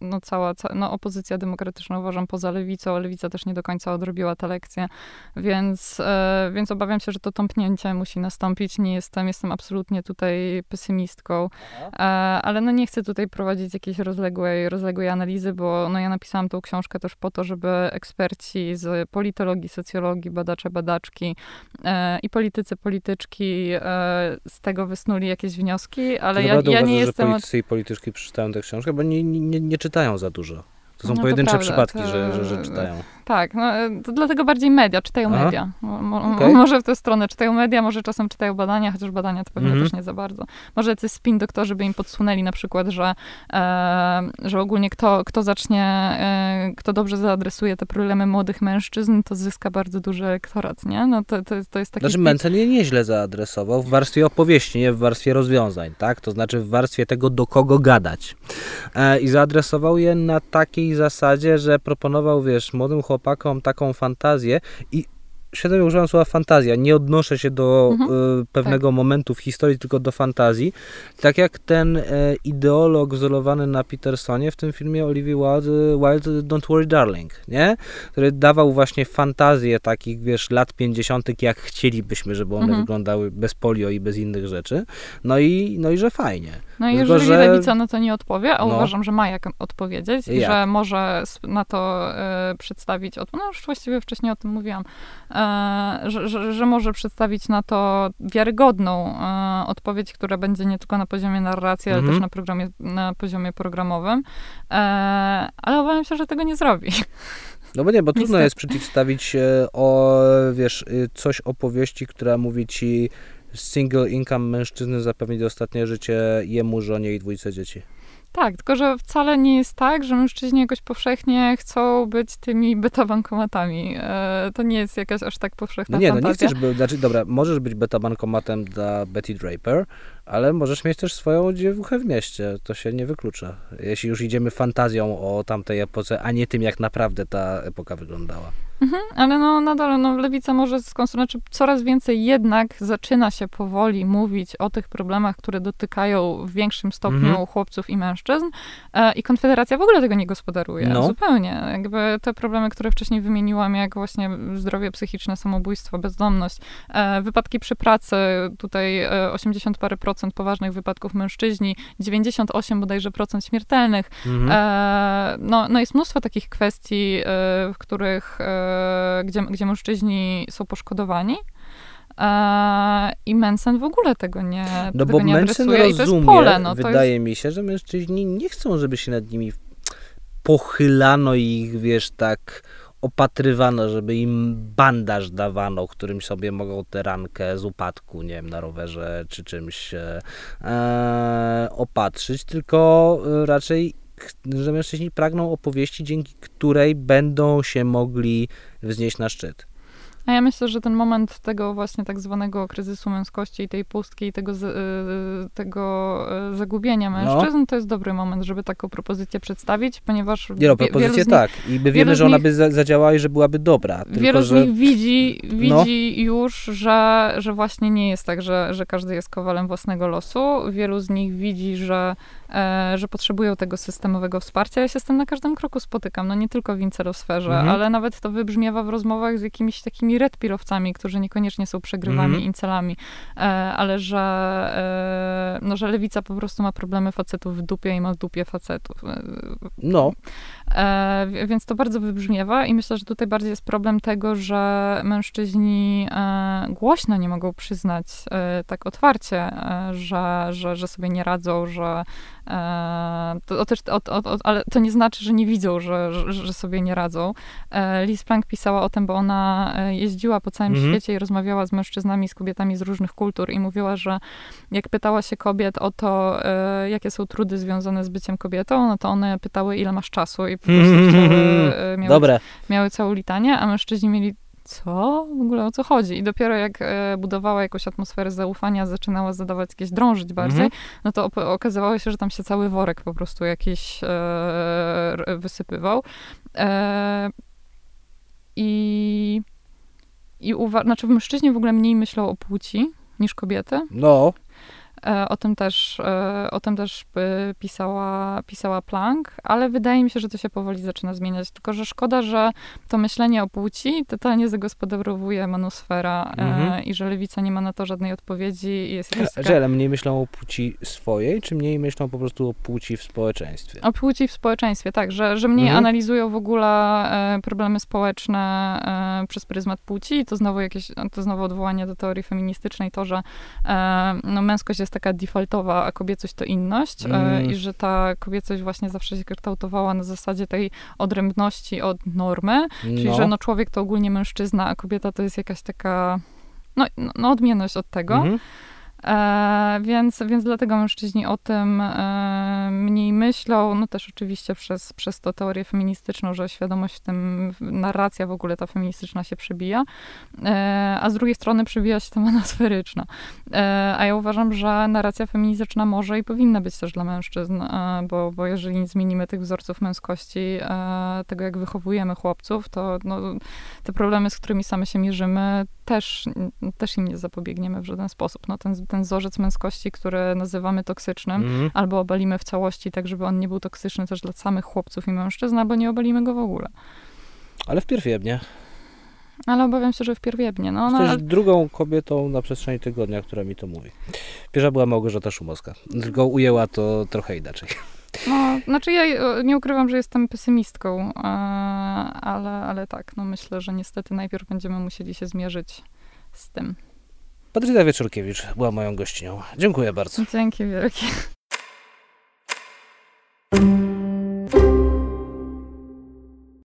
no, cała, ca, no, opozycja demokratyczna uważam poza lewicą, a lewica też nie do końca odrobiła te lekcje. Więc, e, więc obawiam się, że to tąpnięcie musi nastąpić. Nie jestem, jestem absolutnie tutaj pesymistką. E, ale no nie chcę tutaj prowadzić jakiejś rozległej, rozległej analizy, bo no ja napisałam tą książkę też po to, żeby eksperci z politologii, socjologii, badacze, badaczki e, i politycy, polityczki e, z tego wysnuli jakieś wnioski, ale ja, ja nie że jestem... Od... politycy i polityczki przeczytają tę książkę, bo nie, nie, nie, czytają za dużo. To są No to pojedyncze prawda, przypadki, to- że, że, że czytają. Tak, no, e, to dlatego bardziej media, czytają Aha. media. Mo, Okej. Może w tę stronę czytają media, może czasem czytają badania, chociaż badania to pewnie Mhm. też nie za bardzo. Może jacyś spin doktorzy by im podsunęli na przykład, że, e, że ogólnie kto, kto zacznie, e, kto dobrze zaadresuje te problemy młodych mężczyzn, to zyska bardzo duży elektorat, nie? No to, to, jest- to jest taki... Znaczy Mencen je nieźle zaadresował w warstwie opowieści, nie w warstwie rozwiązań, tak? To znaczy w warstwie tego, do kogo gadać. E, I zaadresował je na takiej zasadzie, że proponował, wiesz, młodym chłopakom taką fantazję i świadomie używam słowa fantazja, nie odnoszę się do Mhm. e, pewnego momentu w historii, tylko do fantazji. Tak jak ten e, ideolog wzorowany na Petersonie w tym filmie Olivia Wilde, Wilde Don't Worry Darling, nie? Który dawał właśnie fantazję takich, wiesz, lat 50., jak chcielibyśmy, żeby one Mhm. wyglądały bez polio i bez innych rzeczy. No i, no i że fajnie. No i jeżeli że- lewica na to nie odpowie, a No. uważam, że ma jak odpowiedzieć i Jak? że może na to e, przedstawić, od, no już właściwie wcześniej o tym mówiłam, e, że, że, że może przedstawić na to wiarygodną e, odpowiedź, która będzie nie tylko na poziomie narracji, ale Mhm. też na, programie, na poziomie programowym, e, ale obawiam się, że tego nie zrobi. No bo nie, bo trudno Niestety. jest przeciwstawić o, wiesz, y, coś opowieści, która mówi ci single income mężczyzny zapewni dostatnie życie jemu, żonie i dwójce dzieci. Tak, tylko że wcale nie jest tak, że mężczyźni jakoś powszechnie chcą być tymi beta-bankomatami. E, to nie jest jakaś aż tak powszechna No nie, no nie chcesz, by, znaczy dobra, możesz być beta bankomatem dla Betty Draper, ale możesz mieć też swoją dziewuchę w mieście, to się nie wyklucza. Jeśli już idziemy fantazją o tamtej epoce, a nie tym, jak naprawdę ta epoka wyglądała. Mhm, ale no nadal no, lewica może skonstruować, znaczy coraz więcej jednak zaczyna się powoli mówić o tych problemach, które dotykają w większym stopniu mhm. chłopców i mężczyzn e, i Konfederacja w ogóle tego nie gospodaruje. No. Zupełnie. Jakby te problemy, które wcześniej wymieniłam, jak właśnie zdrowie psychiczne, samobójstwo, bezdomność, e, wypadki przy pracy, tutaj e, 80 parę procent poważnych wypadków mężczyźni, 98 bodajże procent śmiertelnych. Mhm. E, no, no jest mnóstwo takich kwestii, e, w których e, gdzie, gdzie mężczyźni są poszkodowani. E, I Mensen w ogóle tego nie No tego bo nie Mensen rozumie, pole, no, wydaje jest... mi się, że mężczyźni nie chcą, żeby się nad nimi pochylano i ich, wiesz, tak opatrywano, żeby im bandaż dawano, którym sobie mogą tę rankę z upadku, nie wiem, na rowerze czy czymś e, e opatrzyć, tylko raczej że mężczyźni pragną opowieści, dzięki której będą się mogli wznieść na szczyt. A ja myślę, że ten moment tego właśnie tak zwanego kryzysu męskości i tej pustki i tego, z, y, tego y, zagubienia no. mężczyzn, no. to jest dobry moment, żeby taką propozycję przedstawić, ponieważ... Nie no, propozycję tak. I my wiemy, że ona nich, by zadziałała i że byłaby dobra. Tylko, wielu z nich widzi, widzi no. już, że, że właśnie nie jest tak, że, że każdy jest kowalem własnego losu. Wielu z nich widzi, że E, że potrzebują tego systemowego wsparcia. Ja się z tym na każdym kroku spotykam, no nie tylko w incerosferze, mhm. ale nawet to wybrzmiewa w rozmowach z jakimiś takimi redpilowcami, którzy niekoniecznie są przegrywami, mhm. incelami, e, ale że, e, no, że lewica po prostu ma problemy facetów w dupie i ma w dupie facetów. No. Więc to bardzo wybrzmiewa i myślę, że tutaj bardziej jest problem tego, że mężczyźni głośno nie mogą przyznać tak otwarcie, że, że, że sobie nie radzą, że E, to, też, o, o, o, ale to nie znaczy, że nie widzą, że, że, że sobie nie radzą. E, Liz Plank pisała o tym, bo ona e, jeździła po całym mhm. świecie i rozmawiała z mężczyznami, z kobietami z różnych kultur i mówiła, że jak pytała się kobiet o to, jakie są trudy związane z byciem kobietą, no to one pytały, ile masz czasu i po prostu chciały, miały, Dobre. miały całą litanię, a mężczyźni mieli co? W ogóle o co chodzi? I dopiero jak e, budowała jakąś atmosferę zaufania, zaczynała zadawać jakieś drążyć bardziej, mm -hmm. no to okazywało się, że tam się cały worek po prostu jakiś e, wysypywał. E, I i uwa- znaczy mężczyźni w ogóle mniej myślą o płci niż kobiety. No. E, o tym też, e, o tym też e, pisała, pisała Planck, ale wydaje mi się, że to się powoli zaczyna zmieniać. Tylko, że szkoda, że to myślenie o płci totalnie zagospodarowuje manusfera mhm. i że lewica nie ma na to żadnej odpowiedzi. I jest Że, ale mniej myślą o płci swojej, czy mniej myślą po prostu o płci w społeczeństwie? O płci w społeczeństwie, tak, że, że mniej mhm. analizują w ogóle problemy społeczne przez pryzmat płci. To znowu jakieś, to znowu odwołanie do teorii feministycznej, to, że no, męskość jest taka defaultowa, a kobiecość to inność mm. i że ta kobiecość właśnie zawsze się kształtowała na zasadzie tej odrębności od normy, czyli no. że no człowiek to ogólnie mężczyzna, a kobieta to jest jakaś taka no, no odmienność od tego. Mm -hmm. E, więc, więc dlatego mężczyźni o tym e, mniej myślą. No też oczywiście przez, przez to teorię feministyczną, że świadomość w tym, narracja w ogóle ta feministyczna się przebija, e, a z drugiej strony przebija się ta monasferyczna. E, a ja uważam, że narracja feministyczna może i powinna być też dla mężczyzn, e, bo, bo jeżeli nie zmienimy tych wzorców męskości, e, tego jak wychowujemy chłopców, to no, te problemy, z którymi same się mierzymy, też, też im nie zapobiegniemy w żaden sposób. No, ten, ten wzorzec męskości, który nazywamy toksycznym, mm. albo obalimy w całości, tak żeby on nie był toksyczny też dla samych chłopców i mężczyzn, albo nie obalimy go w ogóle. Ale wpierw jebnie. Ale obawiam się, że wpierw jebnie. No, no, Jesteś drugą kobietą na przestrzeni tygodnia, która mi to mówi. Pierwsza była Małgorzata Szumowska, tylko ujęła to trochę inaczej. No, znaczy ja e, nie ukrywam, że jestem pesymistką, e, ale, ale tak, no myślę, że niestety najpierw będziemy musieli się zmierzyć z tym. Patrycja Wieczorkiewicz była moją gościnią. Dziękuję bardzo. Dzięki wielkie.